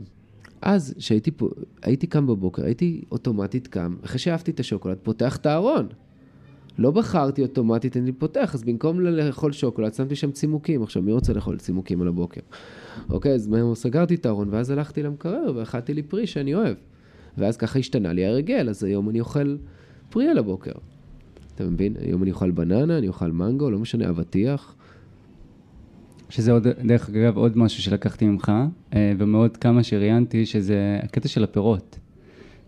Speaker 2: אז, כשהייתי פה, הייתי קם בבוקר, הייתי אוטומטית קם, אחרי שאהבתי את השוקולד, פותח את הארון. לא בחרתי אוטומטית, אני פותח, אז במקום לאכול שוקולד, שמתי שם צימוקים. עכשיו, מי רוצה לאכול צימוקים על הבוקר? אוקיי, אז סגרתי את הארון, ואז הלכתי למקרר ואכלתי לי פרי שאני אוהב. ואז ככה השתנה לי הרגל, אז היום אני אוכל פרי על הבוקר. אתה מבין? היום אני אוכל בננה, אני אוכל מנגו, לא משנה, אבטיח.
Speaker 1: שזה עוד, דרך אגב, עוד משהו שלקחתי ממך, אה, ומאוד כמה שראיינתי, שזה הקטע של הפירות.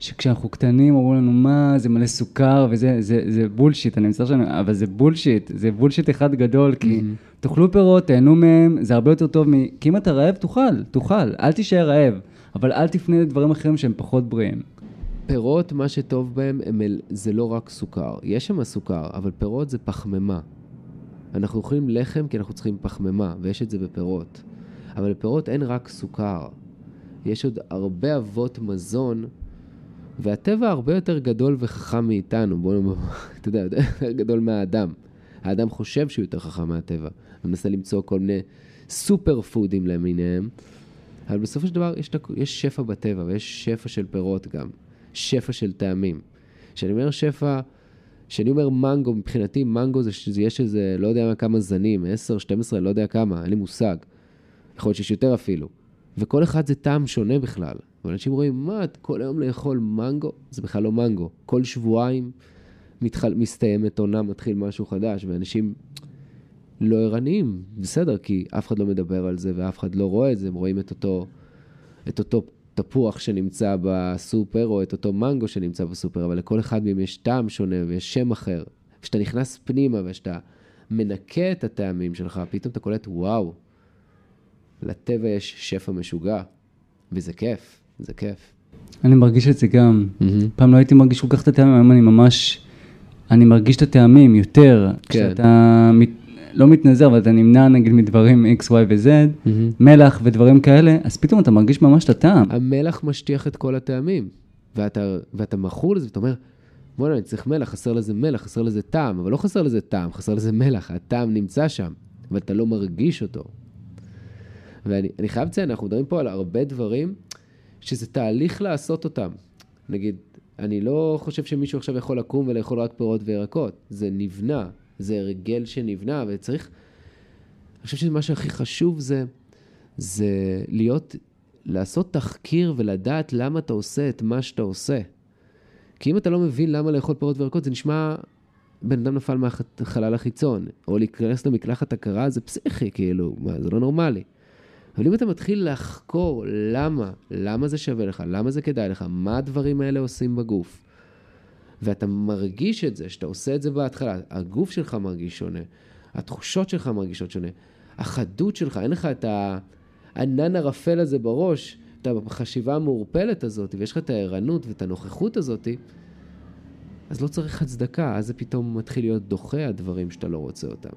Speaker 1: שכשאנחנו קטנים אמרו לנו, מה, זה מלא סוכר, וזה זה, זה bullshit, אני מצטער שאני, אבל זה bullshit, זה bullshit אחד גדול, כי mm-hmm. תאכלו פירות, תהנו מהם, זה הרבה יותר טוב מ... כי אם אתה רעב, תאכל, תאכל, אל תישאר רעב, אבל אל תפנה לדברים אחרים שהם פחות בריאים.
Speaker 2: פירות, מה שטוב בהם, הם, זה לא רק סוכר. יש שם סוכר, אבל פירות זה פחמימה. אנחנו אוכלים לחם כי אנחנו צריכים פחמימה, ויש את זה בפירות. אבל בפירות אין רק סוכר. יש עוד הרבה אבות מזון, והטבע הרבה יותר גדול וחכם מאיתנו. בואו נאמר, אתה יודע, יותר גדול מהאדם. האדם חושב שהוא יותר חכם מהטבע, ומנסה למצוא כל מיני סופר פודים למיניהם, אבל בסופו של דבר יש, יש שפע בטבע, ויש שפע של פירות גם, שפע של טעמים. כשאני אומר שפע... כשאני אומר מנגו, מבחינתי מנגו זה שיש איזה, לא יודע כמה זנים, 10, 12, לא יודע כמה, אין לי מושג. יכול להיות שיש יותר אפילו. וכל אחד זה טעם שונה בכלל. ואנשים רואים, מה, כל היום לאכול מנגו? זה בכלל לא מנגו. כל שבועיים מתחל, מסתיימת עונה, מתחיל משהו חדש, ואנשים לא ערניים, בסדר, כי אף אחד לא מדבר על זה ואף אחד לא רואה את זה, הם רואים את אותו, את אותו תפוח שנמצא בסופר, או את אותו מנגו שנמצא בסופר, אבל לכל אחד מהם יש טעם שונה ויש שם אחר. כשאתה נכנס פנימה וכשאתה מנקה את הטעמים שלך, פתאום אתה קולט, וואו, לטבע יש שפע משוגע, וזה כיף, זה כיף.
Speaker 1: אני מרגיש את זה גם. Mm-hmm. פעם לא הייתי מרגיש כל כך את הטעמים, היום אני ממש, אני מרגיש את הטעמים יותר. כן. כשאתה מת, לא מתנזר, אבל אתה נמנע נגיד מדברים X, Y ו-Z, mm-hmm. מלח ודברים כאלה, אז פתאום אתה מרגיש ממש את הטעם.
Speaker 2: המלח משטיח את כל הטעמים, ואתה, ואתה מכור לזה, ואתה אומר, בוא'נה, אני צריך מלח, חסר לזה מלח, חסר לזה טעם, אבל לא חסר לזה טעם, חסר לזה מלח, הטעם נמצא שם, אבל אתה לא מרגיש אותו. ואני חייב לציין, אנחנו מדברים פה על הרבה דברים שזה תהליך לעשות אותם. נגיד, אני לא חושב שמישהו עכשיו יכול לקום ולאכול רק פירות וירקות, זה נבנה, זה הרגל שנבנה, וצריך... אני חושב שמה שהכי חשוב זה, זה להיות, לעשות תחקיר ולדעת למה אתה עושה את מה שאתה עושה. כי אם אתה לא מבין למה לאכול פירות וירקות, זה נשמע בן אדם נפל מהחלל החיצון, או להיכנס למקלחת הקרה, זה פסיכי, כאילו, מה, זה לא נורמלי. אבל אם אתה מתחיל לחקור למה, למה זה שווה לך, למה זה כדאי לך, מה הדברים האלה עושים בגוף, ואתה מרגיש את זה, שאתה עושה את זה בהתחלה, הגוף שלך מרגיש שונה, התחושות שלך מרגישות שונה, החדות שלך, אין לך את הענן הרפל הזה בראש, את החשיבה המעורפלת הזאת, ויש לך את הערנות ואת הנוכחות הזאת, אז לא צריך הצדקה, אז זה פתאום מתחיל להיות דוחה הדברים שאתה לא רוצה אותם.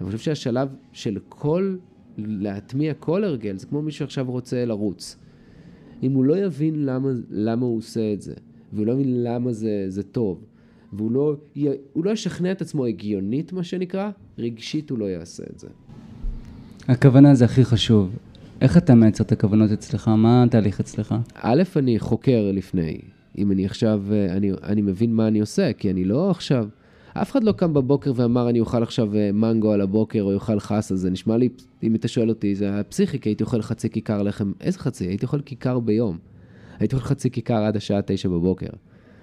Speaker 2: אני חושב שהשלב של כל, להטמיע כל הרגל, זה כמו מישהו עכשיו רוצה לרוץ. אם הוא לא יבין למה, למה הוא עושה את זה, והוא לא מבין למה זה, זה טוב, והוא לא, הוא לא ישכנע את עצמו הגיונית, מה שנקרא, רגשית הוא לא יעשה את זה.
Speaker 1: הכוונה זה הכי חשוב. איך אתה מייצר את הכוונות אצלך? מה התהליך אצלך?
Speaker 2: א', אני חוקר לפני. אם אני עכשיו, אני, אני מבין מה אני עושה, כי אני לא עכשיו... אף אחד לא קם בבוקר ואמר, אני אוכל עכשיו אה, מנגו על הבוקר או אוכל חסה, זה נשמע לי, אם אתה שואל אותי, זה היה פסיכי, כי הייתי אוכל חצי כיכר לחם. איזה חצי? הייתי אוכל כיכר ביום. הייתי אוכל חצי כיכר עד השעה תשע בבוקר.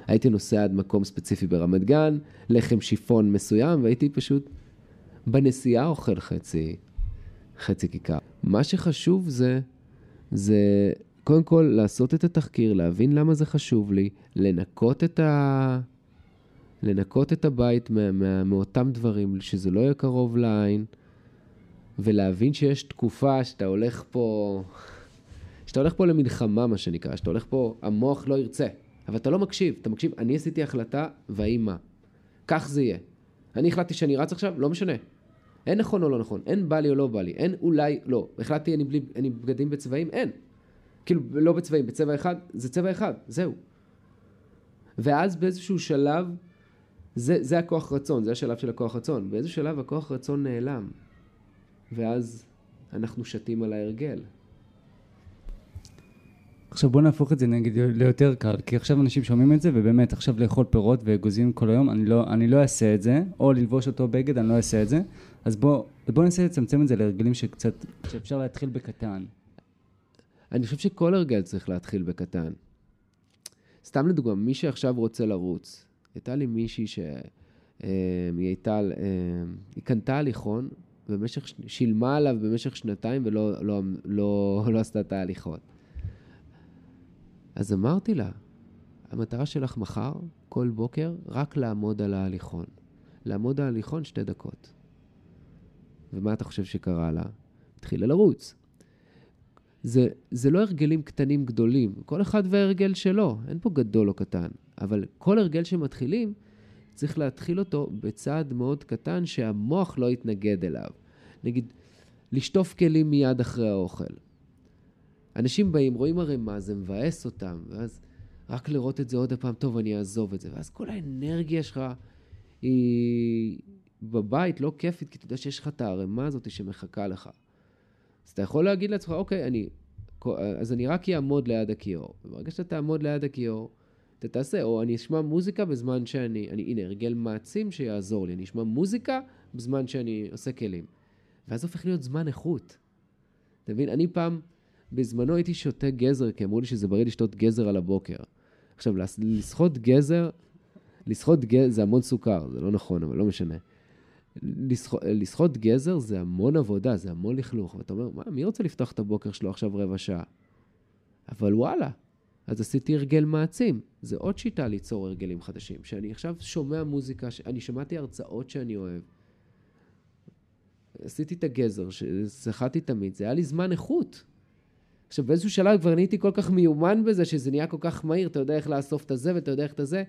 Speaker 2: הייתי נוסע עד מקום ספציפי ברמת גן, לחם שיפון מסוים, והייתי פשוט בנסיעה אוכל חצי, חצי כיכר. מה שחשוב זה, זה קודם כל לעשות את התחקיר, להבין למה זה חשוב לי, לנקות את, ה... לנקות את הבית מה, מה, מאותם דברים, שזה לא יהיה קרוב לעין, ולהבין שיש תקופה שאתה הולך פה... שאתה הולך פה למלחמה, מה שנקרא, שאתה הולך פה, המוח לא ירצה, אבל אתה לא מקשיב, אתה מקשיב, אני עשיתי החלטה, והאם מה? כך זה יהיה. אני החלטתי שאני רץ עכשיו, לא משנה. אין נכון או לא נכון, אין בא לי או לא בא לי, אין אולי לא. החלטתי אני בלי, אני בגדים בצבעים, אין. כאילו, לא בצבעים, בצבע אחד, זה צבע אחד, זהו. ואז באיזשהו שלב, זה, זה הכוח רצון, זה השלב של הכוח רצון. באיזשהו שלב הכוח רצון נעלם. ואז אנחנו שתים על ההרגל.
Speaker 1: עכשיו בוא נהפוך את זה נגיד ליותר קל, כי עכשיו אנשים שומעים את זה, ובאמת עכשיו לאכול פירות ואגוזים כל היום, אני לא, אני לא אעשה את זה, או ללבוש אותו בגד, אני לא אעשה את זה. אז בוא, בוא ננסה לצמצם את זה להרגלים שקצת, שאפשר להתחיל בקטן.
Speaker 2: אני חושב שכל הרגל צריך להתחיל בקטן. סתם לדוגמה, מי שעכשיו רוצה לרוץ, הייתה לי מישהי שהיא אה, הייתה, אה, היא קנתה הליכון, במשך, שילמה עליו במשך שנתיים ולא לא, לא, לא, לא עשתה את ההליכות. אז אמרתי לה, המטרה שלך מחר, כל בוקר, רק לעמוד על ההליכון. לעמוד על ההליכון שתי דקות. ומה אתה חושב שקרה לה? התחילה לרוץ. זה, זה לא הרגלים קטנים גדולים, כל אחד וההרגל שלו, אין פה גדול או קטן. אבל כל הרגל שמתחילים, צריך להתחיל אותו בצעד מאוד קטן שהמוח לא יתנגד אליו. נגיד, לשטוף כלים מיד אחרי האוכל. אנשים באים, רואים הרי מה זה מבאס אותם, ואז רק לראות את זה עוד פעם, טוב, אני אעזוב את זה. ואז כל האנרגיה שלך היא בבית לא כיפית, כי אתה יודע שיש לך את הערימה הזאת שמחכה לך. אז אתה יכול להגיד לעצמך, אוקיי, אני, אז אני רק אעמוד ליד הכיור. וברגע שאתה תעמוד ליד הכיור, אתה תעשה, או אני אשמע מוזיקה בזמן שאני, אני, הנה, הרגל מעצים שיעזור לי, אני אשמע מוזיקה בזמן שאני עושה כלים. ואז הופך להיות זמן איכות. אתה מבין? אני פעם, בזמנו הייתי שותה גזר, כי אמרו לי שזה בריא לשתות גזר על הבוקר. עכשיו, לשחות גזר, לשחות גזר זה המון סוכר, זה לא נכון, אבל לא משנה. לשחות גזר זה המון עבודה, זה המון לכלוך. ואתה אומר, מה, מי רוצה לפתוח את הבוקר שלו עכשיו רבע שעה? אבל וואלה, אז עשיתי הרגל מעצים. זה עוד שיטה ליצור הרגלים חדשים. שאני עכשיו שומע מוזיקה, אני שמעתי הרצאות שאני אוהב. עשיתי את הגזר, ששחטתי תמיד, זה היה לי זמן איכות. עכשיו, באיזשהו שלב כבר נהייתי כל כך מיומן בזה, שזה נהיה כל כך מהיר, אתה יודע איך לאסוף את הזה ואתה יודע איך את הזה,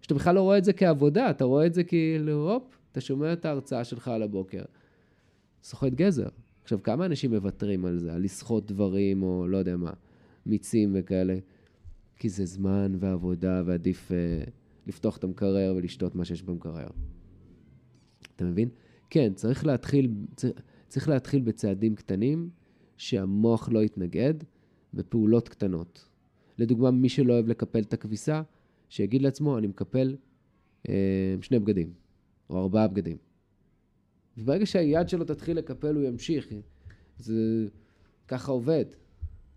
Speaker 2: שאתה בכלל לא רואה את זה כעבודה, אתה רואה את זה כאילו, הופ, אתה שומע את ההרצאה שלך על הבוקר. סוחט גזר. עכשיו, כמה אנשים מוותרים על זה, על לסחוט דברים, או לא יודע מה, מיצים וכאלה? כי זה זמן ועבודה, ועדיף uh, לפתוח את המקרר ולשתות מה שיש במקרר. אתה מבין? כן, צריך להתחיל, צריך, צריך להתחיל בצעדים קטנים, שהמוח לא יתנגד, בפעולות קטנות. לדוגמה, מי שלא אוהב לקפל את הכביסה, שיגיד לעצמו, אני מקפל אה, שני בגדים, או ארבעה בגדים. וברגע שהיד שלו תתחיל לקפל, הוא ימשיך. זה ככה עובד.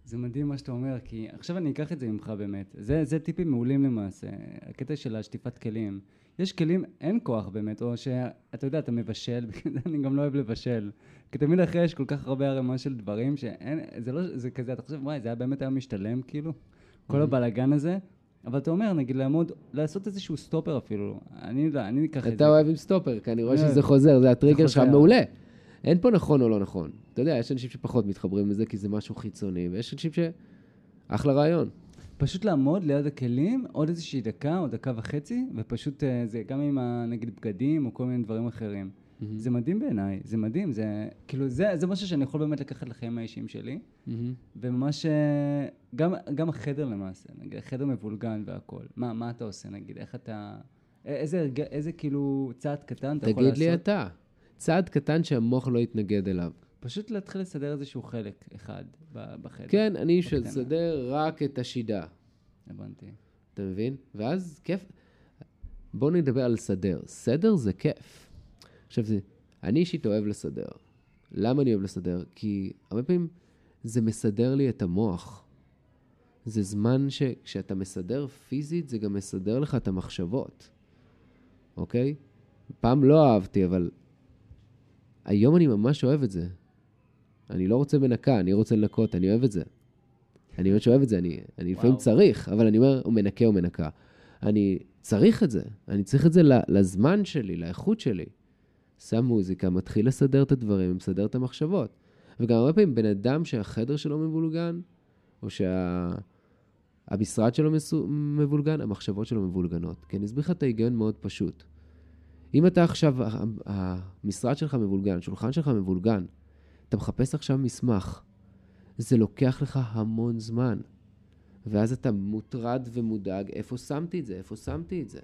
Speaker 1: זה מדהים מה שאתה אומר, כי עכשיו אני אקח את זה ממך באמת. זה, זה טיפים מעולים למעשה, הקטע של השטיפת כלים. יש כלים, אין כוח באמת, או שאתה יודע, אתה מבשל, אני גם לא אוהב לבשל. כי תמיד אחרי יש כל כך הרבה ערימה של דברים, שאין, זה לא, זה כזה, אתה חושב, וואי, זה היה באמת היה משתלם, כאילו, כל. הבלאגן הזה. אבל אתה אומר, נגיד, לעמוד, לעשות איזשהו סטופר אפילו. אני יודע, אני אקח את זה.
Speaker 2: אתה אוהב עם סטופר, כי אני רואה אה, שזה חוזר, זה הטריגר שלך מעולה. אין פה נכון או לא נכון. אתה יודע, יש אנשים שפחות מתחברים לזה כי זה משהו חיצוני, ויש אנשים ש... אחלה רעיון.
Speaker 1: פשוט לעמוד ליד הכלים עוד איזושהי דקה או דקה וחצי, ופשוט אה, זה גם עם נגיד בגדים או כל מיני דברים אחרים. Mm-hmm. זה מדהים בעיניי, זה מדהים, זה כאילו, זה, זה משהו שאני יכול באמת לקחת לחיים האישיים שלי, mm-hmm. וממש, אה, גם, גם החדר למעשה, נגיד, החדר מבולגן והכל. מה, מה אתה עושה, נגיד, איך אתה, איזה, איזה כאילו צעד קטן אתה יכול לעשות?
Speaker 2: תגיד לי אתה, צעד קטן שהמוח לא יתנגד אליו.
Speaker 1: פשוט להתחיל לסדר איזשהו חלק אחד בחדר.
Speaker 2: כן, אני איש לסדר רק את השידה.
Speaker 1: הבנתי.
Speaker 2: אתה מבין? ואז כיף. בואו נדבר על סדר. סדר זה כיף. עכשיו, זה, אני אישית אוהב לסדר. למה אני אוהב לסדר? כי הרבה פעמים זה מסדר לי את המוח. זה זמן שכשאתה מסדר פיזית, זה גם מסדר לך את המחשבות, אוקיי? פעם לא אהבתי, אבל היום אני ממש אוהב את זה. אני לא רוצה מנקה, אני רוצה לנקות, אני אוהב את זה. אני באמת אוהב את זה, אני, אני לפעמים צריך, אבל אני אומר, הוא מנקה או מנקה. אני צריך את זה, אני צריך את זה לזמן שלי, לאיכות שלי. שם מוזיקה, מתחיל לסדר את הדברים, מסדר את המחשבות. וגם הרבה פעמים בן אדם שהחדר שלו מבולגן, או שהמשרד שה... שלו מסו... מבולגן, המחשבות שלו מבולגנות. כי אני אסביר לך את ההיגיון מאוד פשוט. אם אתה עכשיו, המשרד שלך מבולגן, השולחן שלך מבולגן, אתה מחפש עכשיו מסמך, זה לוקח לך המון זמן. ואז אתה מוטרד ומודאג, איפה שמתי את זה? איפה שמתי את זה?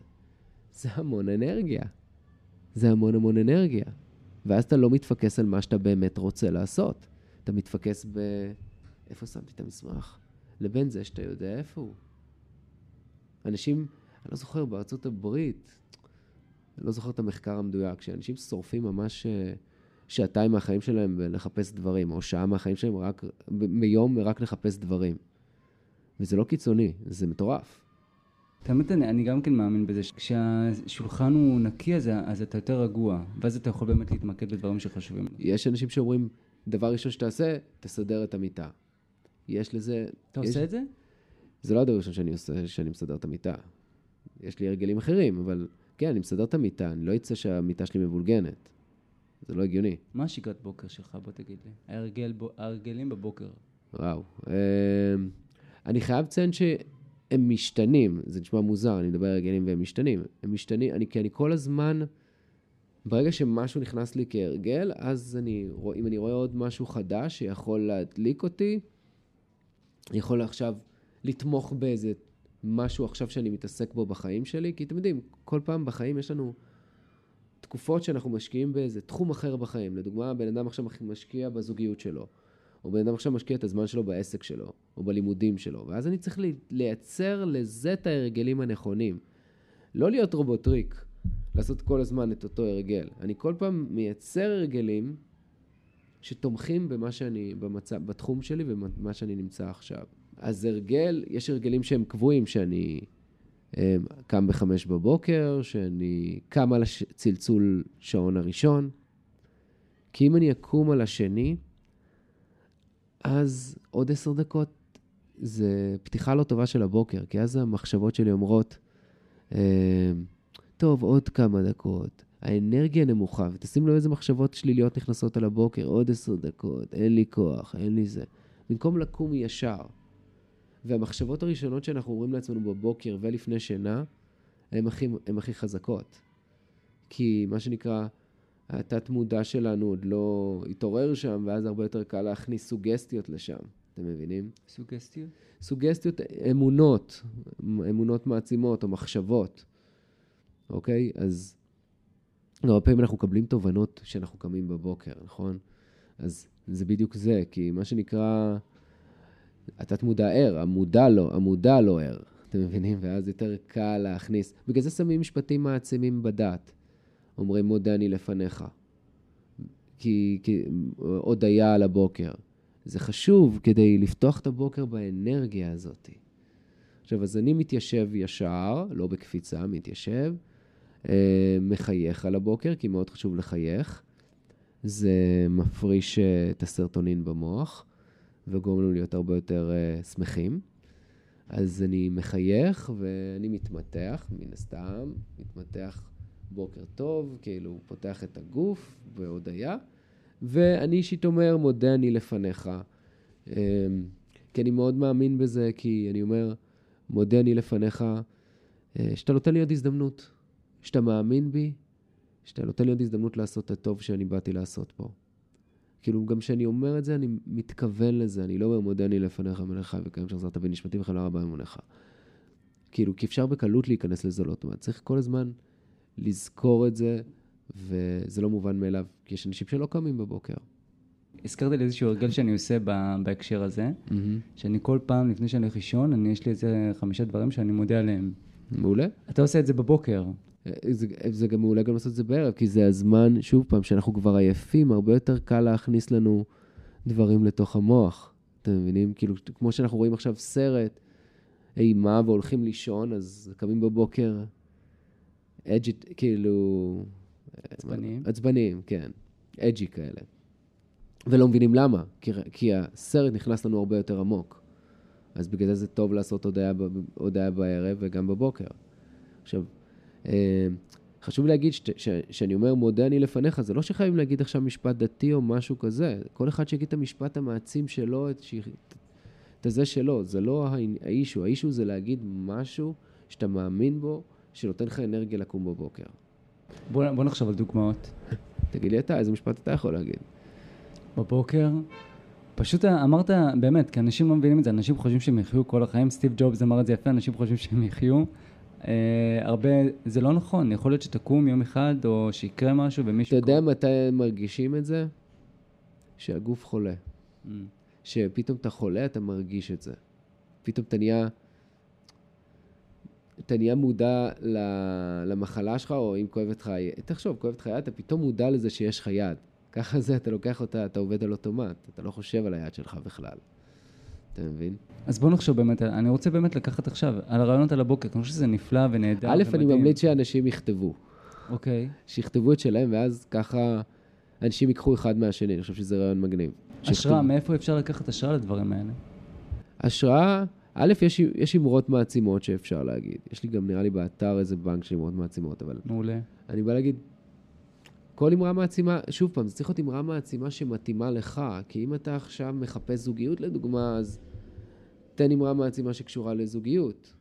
Speaker 2: זה המון אנרגיה. זה המון המון אנרגיה. ואז אתה לא מתפקס על מה שאתה באמת רוצה לעשות. אתה מתפקס ב... איפה שמתי את המסמך? לבין זה שאתה יודע איפה הוא. אנשים, אני לא זוכר, בארצות הברית, אני לא זוכר את המחקר המדויק, שאנשים שורפים ממש אה, שעתיים מהחיים שלהם לחפש דברים, או שעה מהחיים שלהם רק, ביום רק לחפש דברים. וזה לא קיצוני, זה מטורף.
Speaker 1: את האמת, אני, אני גם כן מאמין בזה, שכשהשולחן הוא נקי, אז, אז אתה יותר רגוע, ואז אתה יכול באמת להתמקד בדברים שחשובים.
Speaker 2: יש אנשים שאומרים, דבר ראשון שתעשה, תסדר את המיטה. יש לזה...
Speaker 1: אתה
Speaker 2: יש...
Speaker 1: עושה את זה?
Speaker 2: זה לא הדבר הראשון שאני עושה, שאני מסדר את המיטה. יש לי הרגלים אחרים, אבל כן, אני מסדר את המיטה, אני לא אצא שהמיטה שלי מבולגנת. זה לא הגיוני.
Speaker 1: מה השגרת בוקר שלך? בוא תגיד לי. ההרגל, בו- ההרגלים בבוקר.
Speaker 2: וואו. אמ, אני חייב לציין שהם משתנים, זה נשמע מוזר, אני מדבר על הרגלים והם משתנים. הם משתנים, אני, כי אני כל הזמן, ברגע שמשהו נכנס לי כהרגל, אז אני, אם אני רואה עוד משהו חדש שיכול להדליק אותי, יכול עכשיו לתמוך באיזה משהו עכשיו שאני מתעסק בו בחיים שלי, כי אתם יודעים, כל פעם בחיים יש לנו תקופות שאנחנו משקיעים באיזה תחום אחר בחיים. לדוגמה, בן אדם עכשיו משקיע בזוגיות שלו, או בן אדם עכשיו משקיע את הזמן שלו בעסק שלו, או בלימודים שלו, ואז אני צריך לי- לייצר לזה את ההרגלים הנכונים. לא להיות רובוטריק, לעשות כל הזמן את אותו הרגל. אני כל פעם מייצר הרגלים שתומכים במה שאני, במצב, בתחום שלי ובמה שאני נמצא עכשיו. אז הרגל, יש הרגלים שהם קבועים, שאני קם בחמש בבוקר, שאני קם על הצלצול שעון הראשון, כי אם אני אקום על השני, אז עוד עשר דקות זה פתיחה לא טובה של הבוקר, כי אז המחשבות שלי אומרות, אה, טוב, עוד כמה דקות. האנרגיה נמוכה, ותשים לו איזה מחשבות שליליות נכנסות על הבוקר, עוד עשר דקות, אין לי כוח, אין לי זה. במקום לקום ישר. והמחשבות הראשונות שאנחנו אומרים לעצמנו בבוקר ולפני שינה, הן הכי, הן הכי חזקות. כי מה שנקרא, התת-מודע שלנו עוד לא התעורר שם, ואז הרבה יותר קל להכניס סוגסטיות לשם. אתם מבינים?
Speaker 1: סוגסטיות?
Speaker 2: סוגסטיות, אמונות, אמונות מעצימות או מחשבות, אוקיי? אז הרבה פעמים אנחנו מקבלים תובנות כשאנחנו קמים בבוקר, נכון? אז זה בדיוק זה, כי מה שנקרא, התת מודע ער, המודע לא, המודע לא ער, אתם מבינים? ואז יותר קל להכניס. בגלל זה שמים משפטים מעצימים בדת. אומרים מודה אני לפניך. כי, כי הודיה על הבוקר. זה חשוב כדי לפתוח את הבוקר באנרגיה הזאת. עכשיו, אז אני מתיישב ישר, לא בקפיצה, מתיישב, אה, מחייך על הבוקר, כי מאוד חשוב לחייך. זה מפריש אה, את הסרטונין במוח, וגורם לנו להיות הרבה יותר אה, שמחים. אז אני מחייך ואני מתמתח, מן הסתם, מתמתח בוקר טוב, כאילו פותח את הגוף בהודיה, ואני אישית אומר, מודה אני לפניך. אמ, כי אני מאוד מאמין בזה, כי אני אומר, מודה אני לפניך, אה, שאתה נותן לי עוד הזדמנות, שאתה מאמין בי, שאתה נותן לי עוד הזדמנות לעשות את הטוב שאני באתי לעשות פה. כאילו, גם כשאני אומר את זה, אני מתכוון לזה, אני לא אומר, מודה אני לפניך מלך וקיים שחזרת בנשמתי וחלה רבה אמונך. כאילו, כי אפשר בקלות להיכנס לזה לא אוטומט. צריך כל הזמן לזכור את זה, וזה לא מובן מאליו, כי יש אנשים שלא קמים בבוקר.
Speaker 1: הזכרת לי איזשהו הרגל שאני עושה בהקשר הזה, שאני כל פעם, לפני שאני הולך לישון, אני, יש לי איזה חמישה דברים שאני מודה עליהם.
Speaker 2: מעולה.
Speaker 1: אתה עושה את זה בבוקר.
Speaker 2: זה, זה גם מעולה גם לעשות את זה בערב, כי זה הזמן, שוב פעם, שאנחנו כבר עייפים, הרבה יותר קל להכניס לנו דברים לתוך המוח. אתם מבינים? כאילו, כמו שאנחנו רואים עכשיו סרט אימה והולכים לישון, אז קמים בבוקר, אג'י, כאילו...
Speaker 1: עצבניים.
Speaker 2: עצבניים, כן. אג'י כאלה. ולא מבינים למה, כי, כי הסרט נכנס לנו הרבה יותר עמוק. אז בגלל זה זה טוב לעשות הודעה, הודעה בערב וגם בבוקר. עכשיו, חשוב להגיד שאני אומר מודה אני לפניך, זה לא שחייבים להגיד עכשיו משפט דתי או משהו כזה. כל אחד שיגיד את המשפט המעצים שלו, את, ש, את הזה שלו. זה לא האישו, האישו זה להגיד משהו שאתה מאמין בו, שנותן לך אנרגיה לקום בבוקר.
Speaker 1: בוא, בוא נחשוב על דוגמאות.
Speaker 2: תגיד לי אתה, איזה משפט אתה יכול להגיד?
Speaker 1: בבוקר, פשוט אמרת, באמת, כי אנשים לא מבינים את זה, אנשים חושבים שהם יחיו כל החיים, סטיב ג'ובס אמר את זה יפה, אנשים חושבים שהם יחיו. אה, הרבה, זה לא נכון, יכול להיות שתקום יום אחד, או שיקרה משהו ומישהו...
Speaker 2: אתה יודע מתי הם מרגישים את זה? שהגוף חולה.
Speaker 1: Mm.
Speaker 2: שפתאום אתה חולה, אתה מרגיש את זה. פתאום אתה נהיה... אתה נהיה מודע למחלה שלך, או אם כואבת לך, תחשוב, כואבת לך יד, אתה פתאום מודע לזה שיש לך יד. ככה זה, אתה לוקח אותה, אתה עובד על אוטומט, אתה לא חושב על היד שלך בכלל. אתה מבין?
Speaker 1: אז בוא נחשוב באמת, אני רוצה באמת לקחת עכשיו, על הרעיונות על הבוקר, אני חושב שזה נפלא ונהדר
Speaker 2: א', אני ממליץ שאנשים יכתבו.
Speaker 1: אוקיי.
Speaker 2: שיכתבו את שלהם, ואז ככה אנשים ייקחו אחד מהשני, אני חושב שזה רעיון מגניב.
Speaker 1: השראה, מאיפה אפשר לקחת השראה לדברים האלה?
Speaker 2: השראה, א', יש, יש אמרות מעצימות שאפשר להגיד. יש לי גם, נראה לי, באתר איזה בנק של אמרות מעצימות, אבל...
Speaker 1: מעולה.
Speaker 2: אני בא להגיד, כל אמרה מעצימה, שוב פעם, זה צריך להיות אמרה מעצימה שמתאימה לך, כי אם אתה עכשיו מחפש זוגיות לדוגמה, אז תן אמרה מעצימה שקשורה לזוגיות,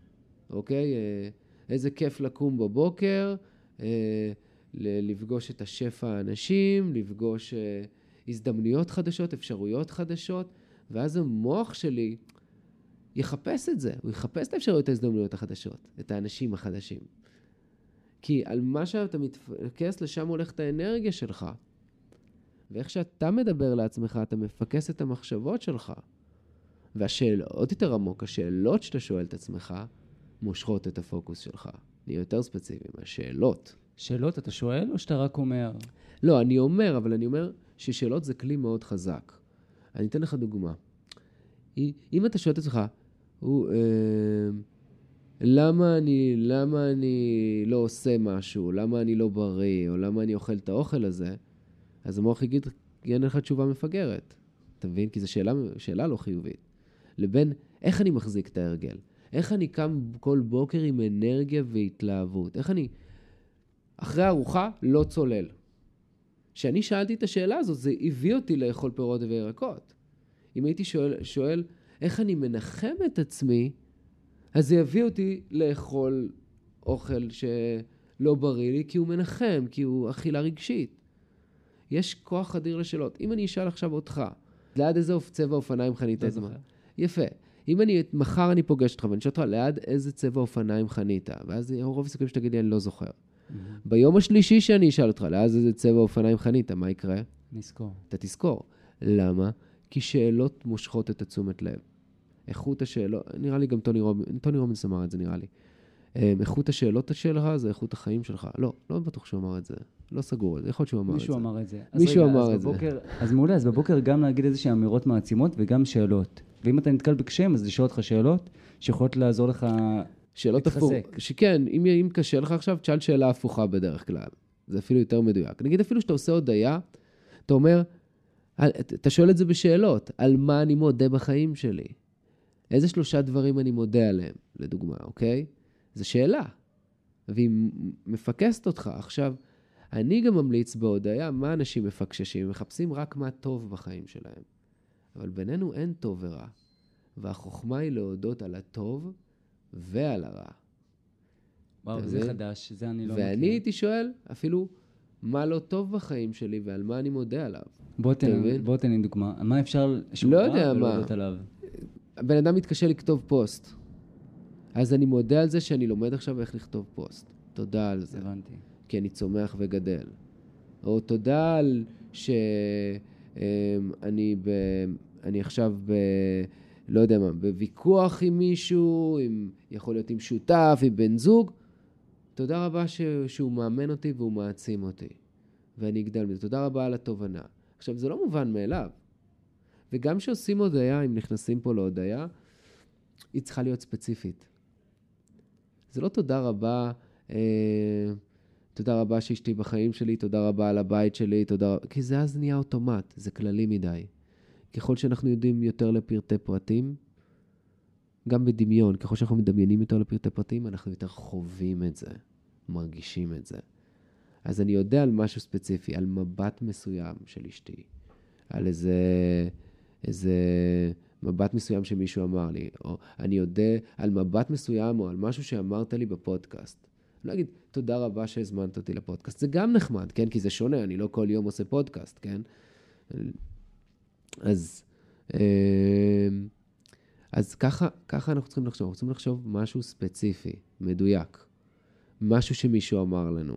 Speaker 2: אוקיי? אה, איזה כיף לקום בבוקר, אה, לפגוש את השפע האנשים, לפגוש אה, הזדמנויות חדשות, אפשרויות חדשות, ואז המוח שלי יחפש את זה, הוא יחפש את האפשרויות ההזדמנויות החדשות, את האנשים החדשים. כי על מה שאתה מתפקס, לשם הולכת האנרגיה שלך. ואיך שאתה מדבר לעצמך, אתה מפקס את המחשבות שלך. והשאלות, עוד יותר עמוק, השאלות שאתה שואל את עצמך, מושכות את הפוקוס שלך. נהיה יותר ספציפי, השאלות.
Speaker 1: שאלות אתה שואל או שאתה רק אומר?
Speaker 2: לא, אני אומר, אבל אני אומר ששאלות זה כלי מאוד חזק. אני אתן לך דוגמה. אם אתה שואל את עצמך, הוא, אה, למה אני, למה אני לא עושה משהו, למה אני לא בריא, או למה אני אוכל את האוכל הזה, אז המוח יגיד, יענה לך תשובה מפגרת. אתה מבין? כי זו שאלה, שאלה לא חיובית. לבין איך אני מחזיק את ההרגל. איך אני קם כל בוקר עם אנרגיה והתלהבות. איך אני, אחרי ארוחה, לא צולל. כשאני שאלתי את השאלה הזאת, זה הביא אותי לאכול פירות וירקות. אם הייתי שואל, שואל איך אני מנחם את עצמי, אז זה יביא אותי לאכול אוכל שלא בריא לי, כי הוא מנחם, כי הוא אכילה רגשית. יש כוח אדיר לשאלות. אם אני אשאל עכשיו אותך, ליד איזה צבע אופניים חנית
Speaker 1: לא זוכר.
Speaker 2: יפה. אם אני, מחר אני פוגש אותך ואני שואל אותך, ליד איזה צבע אופניים חנית? ואז רוב הסיכויים שתגיד לי, אני לא זוכר. Mm-hmm. ביום השלישי שאני אשאל אותך, ליד איזה צבע אופניים חנית, מה יקרה?
Speaker 1: נזכור.
Speaker 2: אתה תזכור. למה? כי שאלות מושכות את התשומת לב. איכות השאלות, נראה לי גם טוני רובינס, טוני רובינס אמר את זה נראה לי. אמ, איכות השאלות שלך זה איכות החיים שלך. לא, לא בטוח שהוא אמר את זה. לא סגור על זה, יכול להיות שהוא אמר את זה.
Speaker 1: מישהו אמר את זה.
Speaker 2: מישהו
Speaker 1: רגע,
Speaker 2: אמר את
Speaker 1: בבוקר,
Speaker 2: זה.
Speaker 1: אז מעולה, אז בבוקר גם להגיד איזושהי אמירות מעצימות וגם שאלות. ואם אתה נתקל בקשיים, אז לשאול אותך שאלות שיכולות לעזור לך
Speaker 2: שאלות הפוכות. שכן, אם, אם קשה לך עכשיו, תשאל שאלה הפוכה בדרך כלל. זה אפילו יותר מדויק. נגיד אפילו שאתה עושה הודיה, אתה אומר, אתה שואל את זה בשאלות, על מה אני מודה בחיים שלי? איזה שלושה דברים אני מודה עליהם, לדוגמה, אוקיי? זו שאלה. והיא מפקסת אותך. עכשיו, אני גם ממליץ בהודיה, מה אנשים מפקששים? מחפשים רק מה טוב בחיים שלהם. אבל בינינו אין טוב ורע. והחוכמה היא להודות על הטוב ועל הרע.
Speaker 1: וואו, זה חדש, זה אני לא
Speaker 2: מכיר. ואני הייתי שואל, אפילו, מה לא טוב בחיים שלי ועל מה אני מודה עליו.
Speaker 1: בוא תן, בוא תן לי דוגמה. מה אפשר שהוא
Speaker 2: לא יודע מה.
Speaker 1: עליו?
Speaker 2: הבן אדם מתקשה לכתוב פוסט. אז אני מודה על זה שאני לומד עכשיו איך לכתוב פוסט. תודה על זה.
Speaker 1: הבנתי.
Speaker 2: כי אני צומח וגדל. או תודה על שאני אמ, ב... אני עכשיו ב... לא יודע מה, בוויכוח עם מישהו, עם, יכול להיות עם שותף, עם בן זוג. תודה רבה ש... שהוא מאמן אותי והוא מעצים אותי. ואני אגדל מזה. תודה רבה על התובנה. עכשיו, זה לא מובן מאליו. וגם כשעושים הודיה, אם נכנסים פה להודיה, היא צריכה להיות ספציפית. זה לא תודה רבה, אה, תודה רבה שאשתי בחיים שלי, תודה רבה על הבית שלי, תודה רבה, כי זה אז נהיה אוטומט, זה כללי מדי. ככל שאנחנו יודעים יותר לפרטי פרטים, גם בדמיון, ככל שאנחנו מדמיינים יותר לפרטי פרטים, אנחנו יותר חווים את זה, מרגישים את זה. אז אני יודע על משהו ספציפי, על מבט מסוים של אשתי, על איזה, איזה מבט מסוים שמישהו אמר לי, או אני יודע על מבט מסוים או על משהו שאמרת לי בפודקאסט. לא אגיד, תודה רבה שהזמנת אותי לפודקאסט. זה גם נחמד, כן? כי זה שונה, אני לא כל יום עושה פודקאסט, כן? אז, אה, אז ככה, ככה אנחנו צריכים לחשוב. אנחנו צריכים לחשוב משהו ספציפי, מדויק. משהו שמישהו אמר לנו,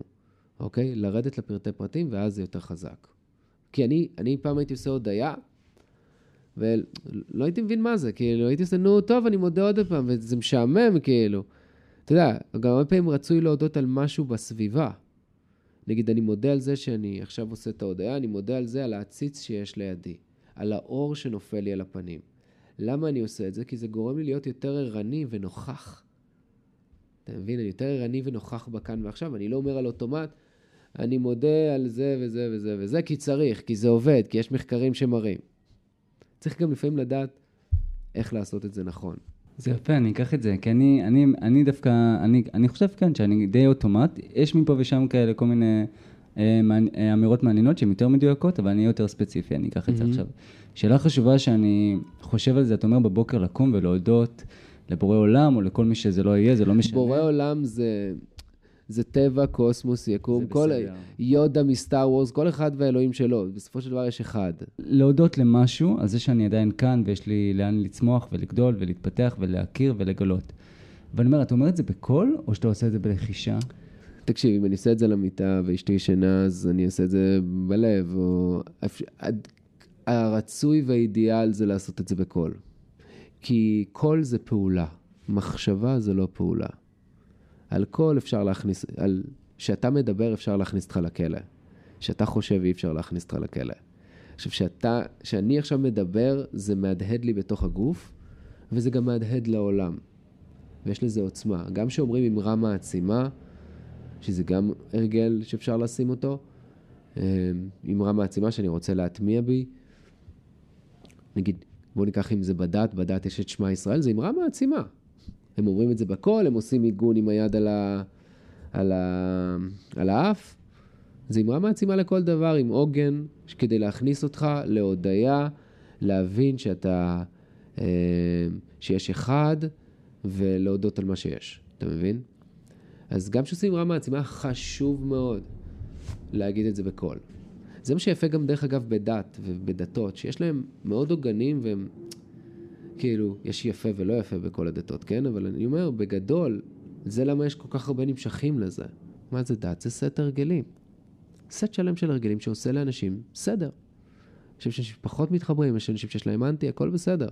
Speaker 2: אוקיי? לרדת לפרטי פרטים, ואז זה יותר חזק. כי אני, אני פעם הייתי עושה הודיה, ולא הייתי מבין מה זה, כאילו, הייתי עושה, נו, טוב, אני מודה עוד פעם, וזה משעמם, כאילו. אתה יודע, גם הרבה פעמים רצוי להודות על משהו בסביבה. נגיד, אני מודה על זה שאני עכשיו עושה את ההודעה, אני מודה על זה, על העציץ שיש לידי, על האור שנופל לי על הפנים. למה אני עושה את זה? כי זה גורם לי להיות יותר ערני ונוכח. אתה מבין? אני יותר ערני ונוכח בכאן ועכשיו. אני לא אומר על אוטומט, אני מודה על זה וזה וזה וזה, כי צריך, כי זה עובד, כי יש מחקרים שמראים. צריך גם לפעמים לדעת איך לעשות את זה נכון.
Speaker 1: זה יפה, אני אקח את זה, כי אני, אני, אני דווקא, אני, אני חושב כאן שאני די אוטומט, יש מפה ושם כאלה כל מיני אה, אה, אמירות מעניינות שהן יותר מדויקות, אבל אני אהיה יותר ספציפי, אני אקח את זה mm-hmm. עכשיו. שאלה חשובה שאני חושב על זה, אתה אומר בבוקר לקום ולהודות לבורא עולם, או לכל מי שזה לא יהיה, זה לא משנה.
Speaker 2: בורא עולם זה... זה טבע, קוסמוס, יקום, כל יודה מסטאר וורס, כל אחד והאלוהים שלו, בסופו של דבר יש אחד.
Speaker 1: להודות למשהו, על זה שאני עדיין כאן ויש לי לאן לצמוח ולגדול ולהתפתח ולהכיר ולגלות. ואני אומר, אתה אומר את זה בקול, או שאתה עושה את זה בלחישה?
Speaker 2: תקשיב, אם אני אעשה את זה במיטה ואשתי ישנה, אז אני אעשה את זה בלב, או... הרצוי והאידיאל זה לעשות את זה בקול. כי קול זה פעולה, מחשבה זה לא פעולה. על קול אפשר להכניס, על... כשאתה מדבר אפשר להכניס אותך לכלא. כשאתה חושב אי אפשר להכניס אותך לכלא. עכשיו, כשאתה, כשאני עכשיו מדבר, זה מהדהד לי בתוך הגוף, וזה גם מהדהד לעולם. ויש לזה עוצמה. גם כשאומרים אמרה מעצימה, שזה גם הרגל שאפשר לשים אותו, אמ, אמרה מעצימה שאני רוצה להטמיע בי, נגיד, בואו ניקח אם זה בדת, בדת יש את שמע ישראל, זה אמרה מעצימה. הם אומרים את זה בקול, הם עושים עיגון עם היד על, ה, על, ה, על האף. זה אמרה מעצימה לכל דבר, עם עוגן, כדי להכניס אותך להודיה, להבין שאתה, אה, שיש אחד, ולהודות על מה שיש. אתה מבין? אז גם כשעושים אמרה מעצימה, חשוב מאוד להגיד את זה בקול. זה מה שיפה גם, דרך אגב, בדת ובדתות, שיש להם מאוד עוגנים והם כאילו, יש יפה ולא יפה בכל הדתות, כן? אבל אני אומר, בגדול, זה למה יש כל כך הרבה נמשכים לזה. מה זה דת? זה סט הרגלים. סט שלם של הרגלים שעושה לאנשים סדר. אני חושב שיש פחות מתחברים, יש אנשים שיש להם אנטי, הכל בסדר.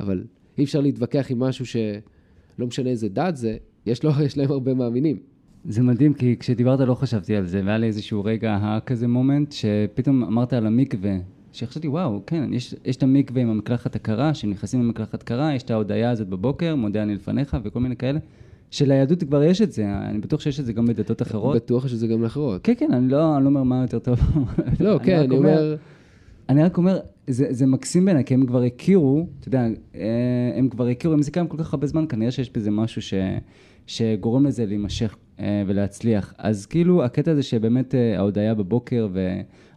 Speaker 2: אבל אי אפשר להתווכח עם משהו שלא משנה איזה דת זה, יש, לו, יש להם הרבה מאמינים.
Speaker 1: זה מדהים, כי כשדיברת לא חשבתי על זה, והיה לי איזשהו רגע כזה מומנט, שפתאום אמרת על המקווה, שחשבתי, וואו, כן, יש, יש את המקווה עם המקלחת הקרה, שנכנסים למקלחת קרה, יש את ההודיה הזאת בבוקר, מודה אני לפניך, וכל מיני כאלה. שליהדות כבר יש את זה, אני בטוח שיש את זה גם בדתות אחרות.
Speaker 2: בטוח שזה גם לאחרות.
Speaker 1: כן, כן, אני לא, אני לא אומר מה יותר טוב.
Speaker 2: לא, כן, אני אומר...
Speaker 1: אני רק אומר, זה, זה מקסים בעיניי, כי הם כבר הכירו, אתה יודע, אה, הם כבר הכירו, אם זה קיים כל כך הרבה זמן, כנראה שיש בזה משהו ש, שגורם לזה להימשך אה, ולהצליח. אז כאילו, הקטע הזה שבאמת אה, ההודיה בבוקר,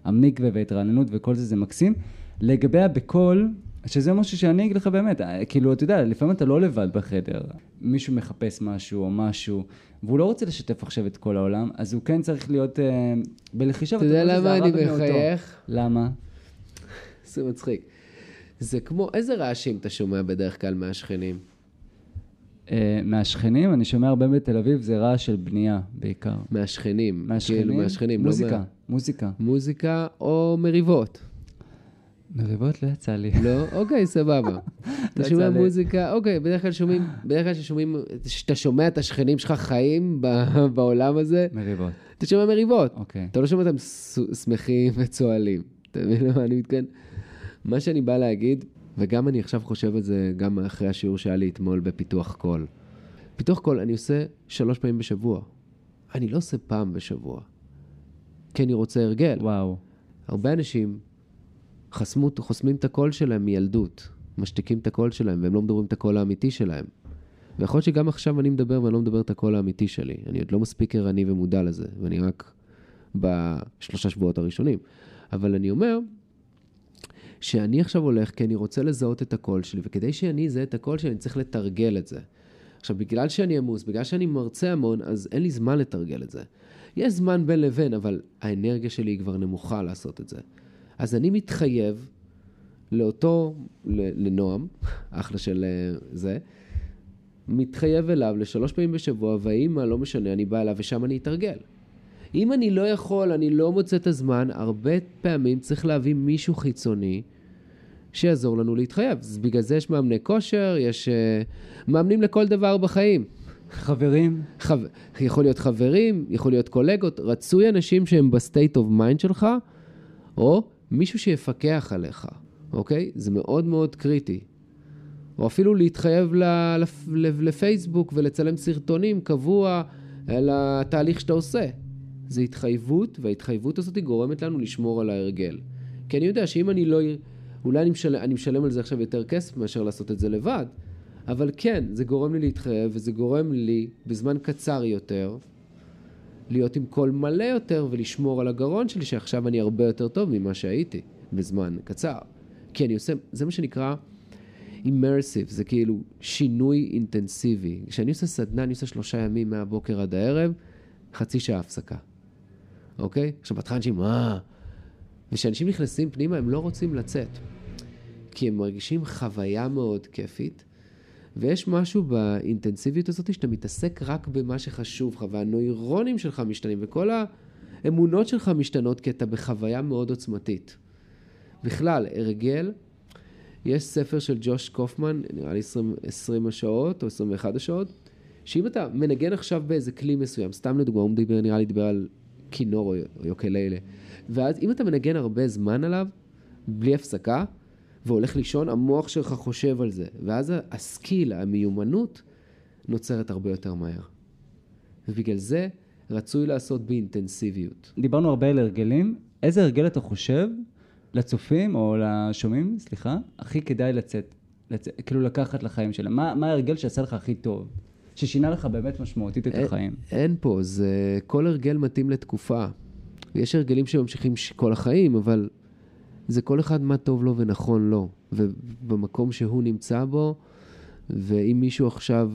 Speaker 1: והמקווה וההתרעננות וכל זה, זה מקסים. לגבי הבקול, שזה משהו שאני אגיד לך באמת, כאילו, אתה יודע, לפעמים אתה לא לבד בחדר, מישהו מחפש משהו או משהו, והוא לא רוצה לשתף עכשיו את כל העולם, אז הוא כן צריך להיות אה, בלחישה.
Speaker 2: אתה יודע למה אני מחייך?
Speaker 1: למה?
Speaker 2: זה מצחיק. זה כמו, איזה רעשים אתה שומע בדרך כלל מהשכנים?
Speaker 1: Uh, מהשכנים, אני שומע הרבה בתל אביב, זה רעש של בנייה בעיקר.
Speaker 2: מהשכנים.
Speaker 1: מהשכנים? כאילו
Speaker 2: מהשכנים,
Speaker 1: לא מוזיקה,
Speaker 2: לא מה...
Speaker 1: מוזיקה.
Speaker 2: מוזיקה או מריבות.
Speaker 1: מריבות לא יצא לי.
Speaker 2: לא? אוקיי, סבבה. אתה שומע מוזיקה, אוקיי, בדרך כלל שומעים, בדרך כלל ששומעים, כשאתה שומע את השכנים שלך חיים בעולם הזה,
Speaker 1: מריבות.
Speaker 2: אתה שומע מריבות.
Speaker 1: אוקיי.
Speaker 2: אתה לא שומע אותם שמחים וצוהלים. אתה מבין למה אני מתכוון? מה שאני בא להגיד, וגם אני עכשיו חושב על זה גם אחרי השיעור שהיה לי אתמול בפיתוח קול. פיתוח קול אני עושה שלוש פעמים בשבוע. אני לא עושה פעם בשבוע. כי אני רוצה הרגל.
Speaker 1: וואו.
Speaker 2: הרבה אנשים חסמו, חוסמים את הקול שלהם מילדות. משתיקים את הקול שלהם, והם לא מדברים את הקול האמיתי שלהם. ויכול להיות שגם עכשיו אני מדבר ואני לא מדבר את הקול האמיתי שלי. אני עוד לא מספיק ערני ומודע לזה, ואני רק בשלושה שבועות הראשונים. אבל אני אומר, שאני עכשיו הולך כי אני רוצה לזהות את הקול שלי, וכדי שאני אזהה את הקול שלי, אני צריך לתרגל את זה. עכשיו, בגלל שאני עמוס, בגלל שאני מרצה המון, אז אין לי זמן לתרגל את זה. יש זמן בין לבין, אבל האנרגיה שלי היא כבר נמוכה לעשות את זה. אז אני מתחייב לאותו, לנועם, אחלה של אה, זה, מתחייב אליו לשלוש פעמים בשבוע, והאימא, לא משנה, אני בא אליו ושם אני אתרגל. אם אני לא יכול, אני לא מוצא את הזמן, הרבה פעמים צריך להביא מישהו חיצוני שיעזור לנו להתחייב. אז בגלל זה יש מאמני כושר, יש uh, מאמנים לכל דבר בחיים.
Speaker 1: חברים?
Speaker 2: חו... יכול להיות חברים, יכול להיות קולגות. רצוי אנשים שהם ב state of mind שלך, או מישהו שיפקח עליך, אוקיי? זה מאוד מאוד קריטי. או אפילו להתחייב לפייסבוק ולצלם סרטונים קבוע על התהליך שאתה עושה. זה התחייבות, וההתחייבות הזאת גורמת לנו לשמור על ההרגל. כי אני יודע שאם אני לא... אולי אני משלם, אני משלם על זה עכשיו יותר כסף מאשר לעשות את זה לבד, אבל כן, זה גורם לי להתחייב, וזה גורם לי בזמן קצר יותר להיות עם קול מלא יותר ולשמור על הגרון שלי, שעכשיו אני הרבה יותר טוב ממה שהייתי בזמן קצר. כי אני עושה, זה מה שנקרא immersive, זה כאילו שינוי אינטנסיבי. כשאני עושה סדנה, אני עושה שלושה ימים מהבוקר עד הערב, חצי שעה הפסקה. אוקיי? עכשיו בהתחלה אנשים, מה? וכשאנשים נכנסים פנימה, הם לא רוצים לצאת. כי הם מרגישים חוויה מאוד כיפית, ויש משהו באינטנסיביות הזאת שאתה מתעסק רק במה שחשוב לך, והנוירונים שלך משתנים, וכל האמונות שלך משתנות כי אתה בחוויה מאוד עוצמתית. בכלל, הרגל, יש ספר של ג'וש קופמן, נראה לי 20, 20 השעות או 21 השעות, שאם אתה מנגן עכשיו באיזה כלי מסוים, סתם לדוגמה, הוא מדבר, נראה לי דיבר על כינור או יוקללה, ואז אם אתה מנגן הרבה זמן עליו, בלי הפסקה, והולך לישון, המוח שלך חושב על זה. ואז הסקיל, המיומנות, נוצרת הרבה יותר מהר. ובגלל זה רצוי לעשות באינטנסיביות.
Speaker 1: דיברנו הרבה על הרגלים. איזה הרגל אתה חושב לצופים, או לשומעים, סליחה, הכי כדאי לצאת, לצ... כאילו לקחת לחיים שלהם? מה, מה ההרגל שעשה לך הכי טוב? ששינה לך באמת משמעותית את החיים?
Speaker 2: אין פה, זה... כל הרגל מתאים לתקופה. יש הרגלים שממשיכים כל החיים, אבל זה כל אחד מה טוב לו ונכון לו. ובמקום שהוא נמצא בו, ואם מישהו עכשיו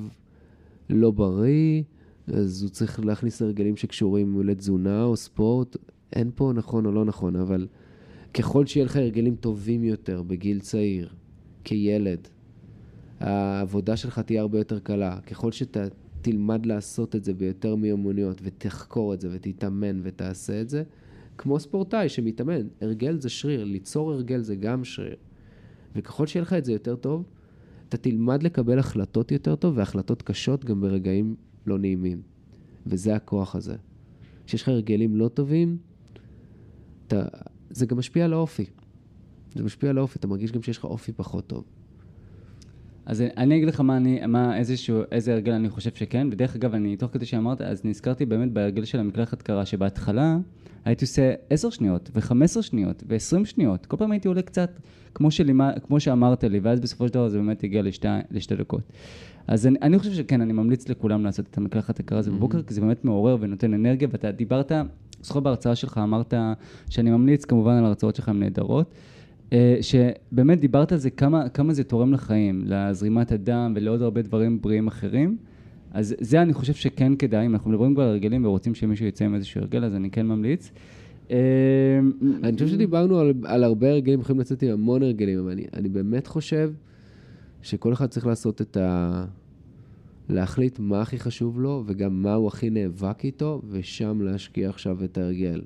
Speaker 2: לא בריא, אז הוא צריך להכניס הרגלים שקשורים לתזונה או ספורט. אין פה נכון או לא נכון, אבל ככל שיהיה לך הרגלים טובים יותר בגיל צעיר, כילד, העבודה שלך תהיה הרבה יותר קלה. ככל שאתה תלמד לעשות את זה ביותר מיומנויות, ותחקור את זה, ותתאמן ותעשה את זה, כמו ספורטאי שמתאמן. הרגל זה שריר, ליצור הרגל זה גם שריר. וככל שיהיה לך את זה יותר טוב, אתה תלמד לקבל החלטות יותר טוב, והחלטות קשות גם ברגעים לא נעימים. וזה הכוח הזה. כשיש לך הרגלים לא טובים, אתה... זה גם משפיע על האופי. זה משפיע על האופי, אתה מרגיש גם שיש לך אופי פחות טוב.
Speaker 1: אז אני אגיד לך מה אני, מה איזשהו, איזה הרגל אני חושב שכן, ודרך אגב, אני, תוך כדי שאמרת, אז נזכרתי באמת בהרגל של המקלחת קרה, שבהתחלה הייתי עושה 10 שניות, ו-15 שניות, ו-20 שניות, כל פעם הייתי עולה קצת, כמו, שלימה, כמו שאמרת לי, ואז בסופו של דבר זה באמת הגיע לשתי, לשתי דקות. אז אני, אני חושב שכן, אני ממליץ לכולם לעשות את המקלחת הקרה הזה בבוקר, כי זה באמת מעורר ונותן אנרגיה, ואתה דיברת, זוכר בהרצאה שלך אמרת שאני ממליץ כמובן על ההרצאות שלך הן נהדרות. אה, שבאמת דיברת על זה, כמה, כמה זה תורם לחיים, לזרימת הדם ולעוד הרבה דברים בריאים אחרים. אז זה אני חושב שכן כדאי, אם אנחנו מדברים כבר על הרגלים ורוצים שמישהו יצא עם איזשהו הרגל, אז אני כן ממליץ.
Speaker 2: אה, אני חושב שדיברנו על, על הרבה הרגלים, יכולים לצאת עם המון הרגלים, אבל אני, אני באמת חושב שכל אחד צריך לעשות את ה... להחליט מה הכי חשוב לו, וגם מה הוא הכי נאבק איתו, ושם להשקיע עכשיו את ההרגל.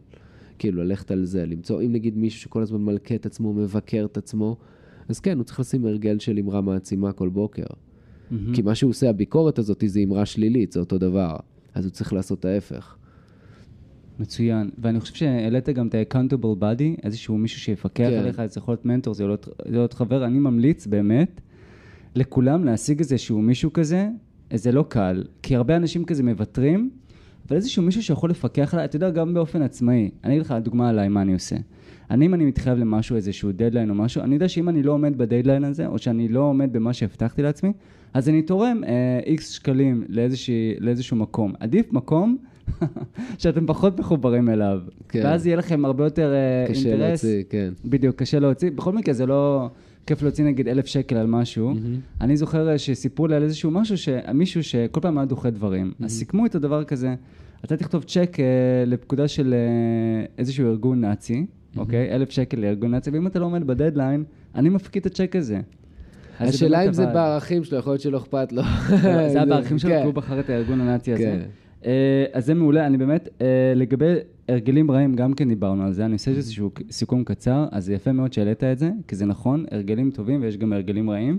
Speaker 2: כאילו, ללכת על זה, למצוא, אם נגיד מישהו שכל הזמן מלכה את עצמו, מבקר את עצמו, אז כן, הוא צריך לשים הרגל של אמרה מעצימה כל בוקר. Mm-hmm. כי מה שהוא עושה, הביקורת הזאת, זה אמרה שלילית, זה אותו דבר. אז הוא צריך לעשות ההפך.
Speaker 1: מצוין. ואני חושב שהעלית גם את ה-accountable body, איזשהו מישהו שיפקח כן. עליך, זה יכול להיות מנטור, זה יכול להיות חבר. אני ממליץ באמת לכולם להשיג איזשהו מישהו כזה, זה לא קל, כי הרבה אנשים כזה מוותרים, אבל איזשהו מישהו שיכול לפקח עליי, אתה יודע, גם באופן עצמאי. אני אגיד לך דוגמה עליי, מה אני עושה. אני, אם אני מתחייב למשהו, איזשהו דדליין או משהו, אני יודע שאם אני לא עומד בדדליין הזה, או שאני לא עומד במה שהבטחתי לעצמי, אז אני תורם איקס אה, שקלים לאיזשה, לאיזשהו מקום. עדיף מקום שאתם פחות מחוברים אליו. כן. ואז יהיה לכם הרבה יותר אה,
Speaker 2: קשה
Speaker 1: אינטרס.
Speaker 2: קשה להוציא, כן.
Speaker 1: בדיוק, קשה להוציא. בכל מקרה, זה לא... כיף להוציא נגיד אלף שקל על משהו. אני זוכר אה, שסיפרו לי על איזשהו משהו, מישהו שכל פעם היה דוחה דברים. אז סיכמו איתו דבר כזה, אתה תכתוב צ'ק אה, לפקודה של אה, איזשהו ארגון נאצי, אוקיי? אלף שקל לארגון נאצי, ואם אתה לא עומד בדדליין, אני מפקיד את הצ'ק הזה.
Speaker 2: השאלה אם זה בערכים שלו, יכול להיות שלא אכפת לו.
Speaker 1: זה היה בערכים שלו, כי הוא בחר את הארגון הנאצי הזה. אה, אז זה מעולה, אני באמת, אה, לגבי הרגלים רעים, גם כן דיברנו על זה, אני עושה איזשהו סיכום קצר, אז זה יפה מאוד שהעלית את זה, כי זה נכון, הרגלים טובים ויש גם הרגלים רעים.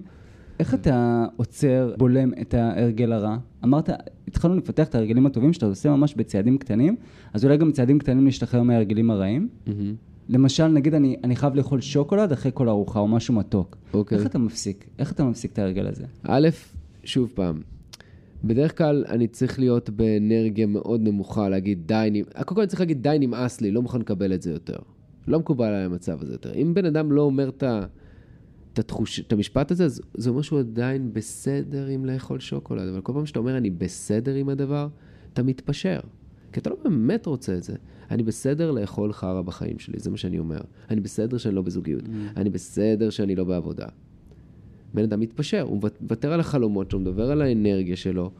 Speaker 1: איך אתה עוצר, בולם את ההרגל הרע? אמרת, התחלנו לפתח את ההרגלים הטובים שאתה עושה ממש בצעדים קטנים, אז אולי גם צעדים קטנים להשתחרר מההרגלים הרעים. למשל, נגיד אני, אני חייב לאכול שוקולד אחרי כל ארוחה או משהו מתוק.
Speaker 2: אוקיי.
Speaker 1: איך אתה מפסיק? איך אתה מפסיק את ההרגל הזה?
Speaker 2: א', שוב פעם, בדרך כלל אני צריך להיות באנרגיה מאוד נמוכה, להגיד די, קודם כל אני צריך להגיד די נמאס לי, לא מוכן לקבל את זה יותר. לא מקובל עליי המצב הזה יותר. אם בן אדם לא אומר את, את, התחוש, את המשפט הזה, זה אומר שהוא עדיין בסדר עם לאכול שוקולד, אבל כל פעם שאתה אומר אני בסדר עם הדבר, אתה מתפשר. כי אתה לא באמת רוצה את זה. אני בסדר לאכול חרא בחיים שלי, זה מה שאני אומר. אני בסדר שאני לא בזוגיות. Mm. אני בסדר שאני לא בעבודה. בן אדם מתפשר, הוא מוותר על החלומות שלו, מדבר על האנרגיה שלו.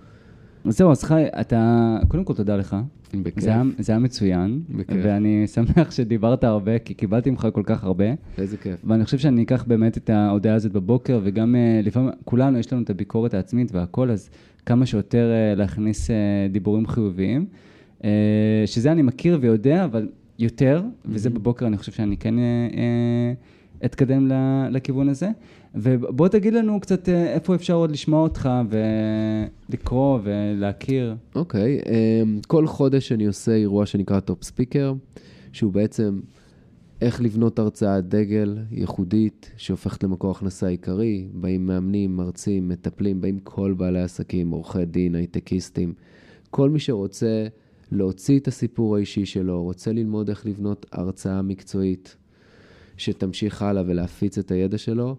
Speaker 1: אז זהו, אז חי, אתה, קודם כל תודה לך.
Speaker 2: בכיף.
Speaker 1: זה היה, זה היה מצוין,
Speaker 2: בכיף.
Speaker 1: ואני שמח שדיברת הרבה, כי קיבלתי ממך כל כך הרבה.
Speaker 2: איזה כיף.
Speaker 1: ואני חושב שאני אקח באמת את ההודעה הזאת בבוקר, וגם אה, לפעמים, כולנו יש לנו את הביקורת העצמית והכל, אז כמה שיותר אה, להכניס אה, דיבורים חיוביים. שזה אני מכיר ויודע, אבל יותר, וזה בבוקר אני חושב שאני כן אתקדם לכיוון הזה. ובוא תגיד לנו קצת אה, איפה אפשר עוד לשמוע אותך ולקרוא ולהכיר.
Speaker 2: אוקיי, okay, אמ, כל חודש אני עושה אירוע שנקרא Top Speaker, שהוא בעצם איך לבנות הרצאת דגל ייחודית שהופכת למקור הכנסה עיקרי. באים מאמנים, מרצים, מטפלים, באים כל בעלי עסקים, עורכי דין, הייטקיסטים. כל מי שרוצה להוציא את הסיפור האישי שלו, רוצה ללמוד איך לבנות הרצאה מקצועית שתמשיך הלאה ולהפיץ את הידע שלו.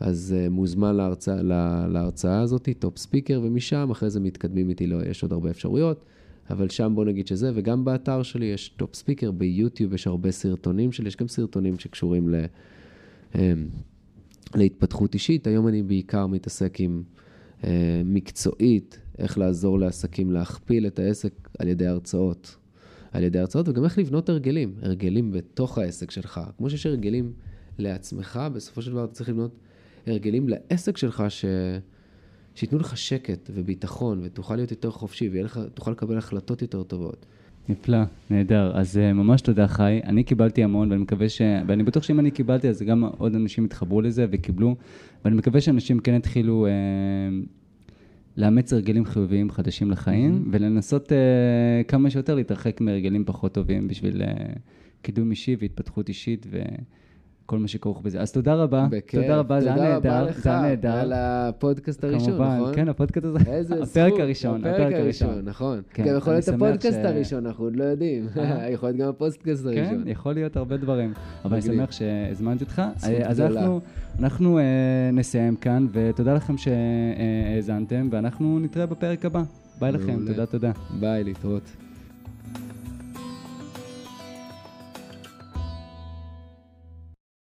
Speaker 2: אז uh, מוזמן להרצאה, לה, להרצאה הזאת, Top Speaker, ומשם אחרי זה מתקדמים איתי, לא, יש עוד הרבה אפשרויות, אבל שם בוא נגיד שזה, וגם באתר שלי יש Top Speaker, ביוטיוב יש הרבה סרטונים שלי, יש גם סרטונים שקשורים ל, um, להתפתחות אישית. היום אני בעיקר מתעסק עם uh, מקצועית, איך לעזור לעסקים להכפיל את העסק על ידי הרצאות. על ידי הרצאות, וגם איך לבנות הרגלים, הרגלים בתוך העסק שלך. כמו שיש הרגלים לעצמך, בסופו של דבר אתה צריך לבנות הרגלים לעסק שלך ש... שייתנו לך שקט וביטחון, ותוכל להיות יותר חופשי, ותוכל לקבל החלטות יותר טובות.
Speaker 1: נפלא, נהדר. אז uh, ממש תודה, חי. אני קיבלתי המון, ואני מקווה ש... ואני בטוח שאם אני קיבלתי, אז גם עוד אנשים יתחברו לזה וקיבלו, ואני מקווה שאנשים כן יתחילו uh, לאמץ הרגלים חיוביים חדשים לחיים, mm-hmm. ולנסות uh, כמה שיותר להתרחק מהרגלים פחות טובים בשביל uh, קידום אישי והתפתחות אישית. ו... כל מה שכרוך בזה. אז תודה רבה.
Speaker 2: בכיף.
Speaker 1: תודה רבה, זה היה נהדר.
Speaker 2: זה היה נהדר. על הפודקאסט הראשון,
Speaker 1: כמובן,
Speaker 2: נכון?
Speaker 1: כן, הפודקאסט הזה.
Speaker 2: איזה זכות.
Speaker 1: הפרק הראשון,
Speaker 2: הפרק הראשון, נכון.
Speaker 1: כן,
Speaker 2: גם יכול להיות הפודקאסט
Speaker 1: ש...
Speaker 2: הראשון, אנחנו עוד לא יודעים.
Speaker 1: אה?
Speaker 2: יכול להיות גם הפודקאסט הראשון.
Speaker 1: כן, יכול להיות הרבה דברים. אבל אני שמח שהזמנתי אותך.
Speaker 2: זכות
Speaker 1: אז. אנחנו, אנחנו uh, נסיים כאן, ותודה לכם שהאזנתם, ואנחנו נתראה בפרק הבא. ביי לכם. תודה, תודה.
Speaker 2: ביי, להתראות.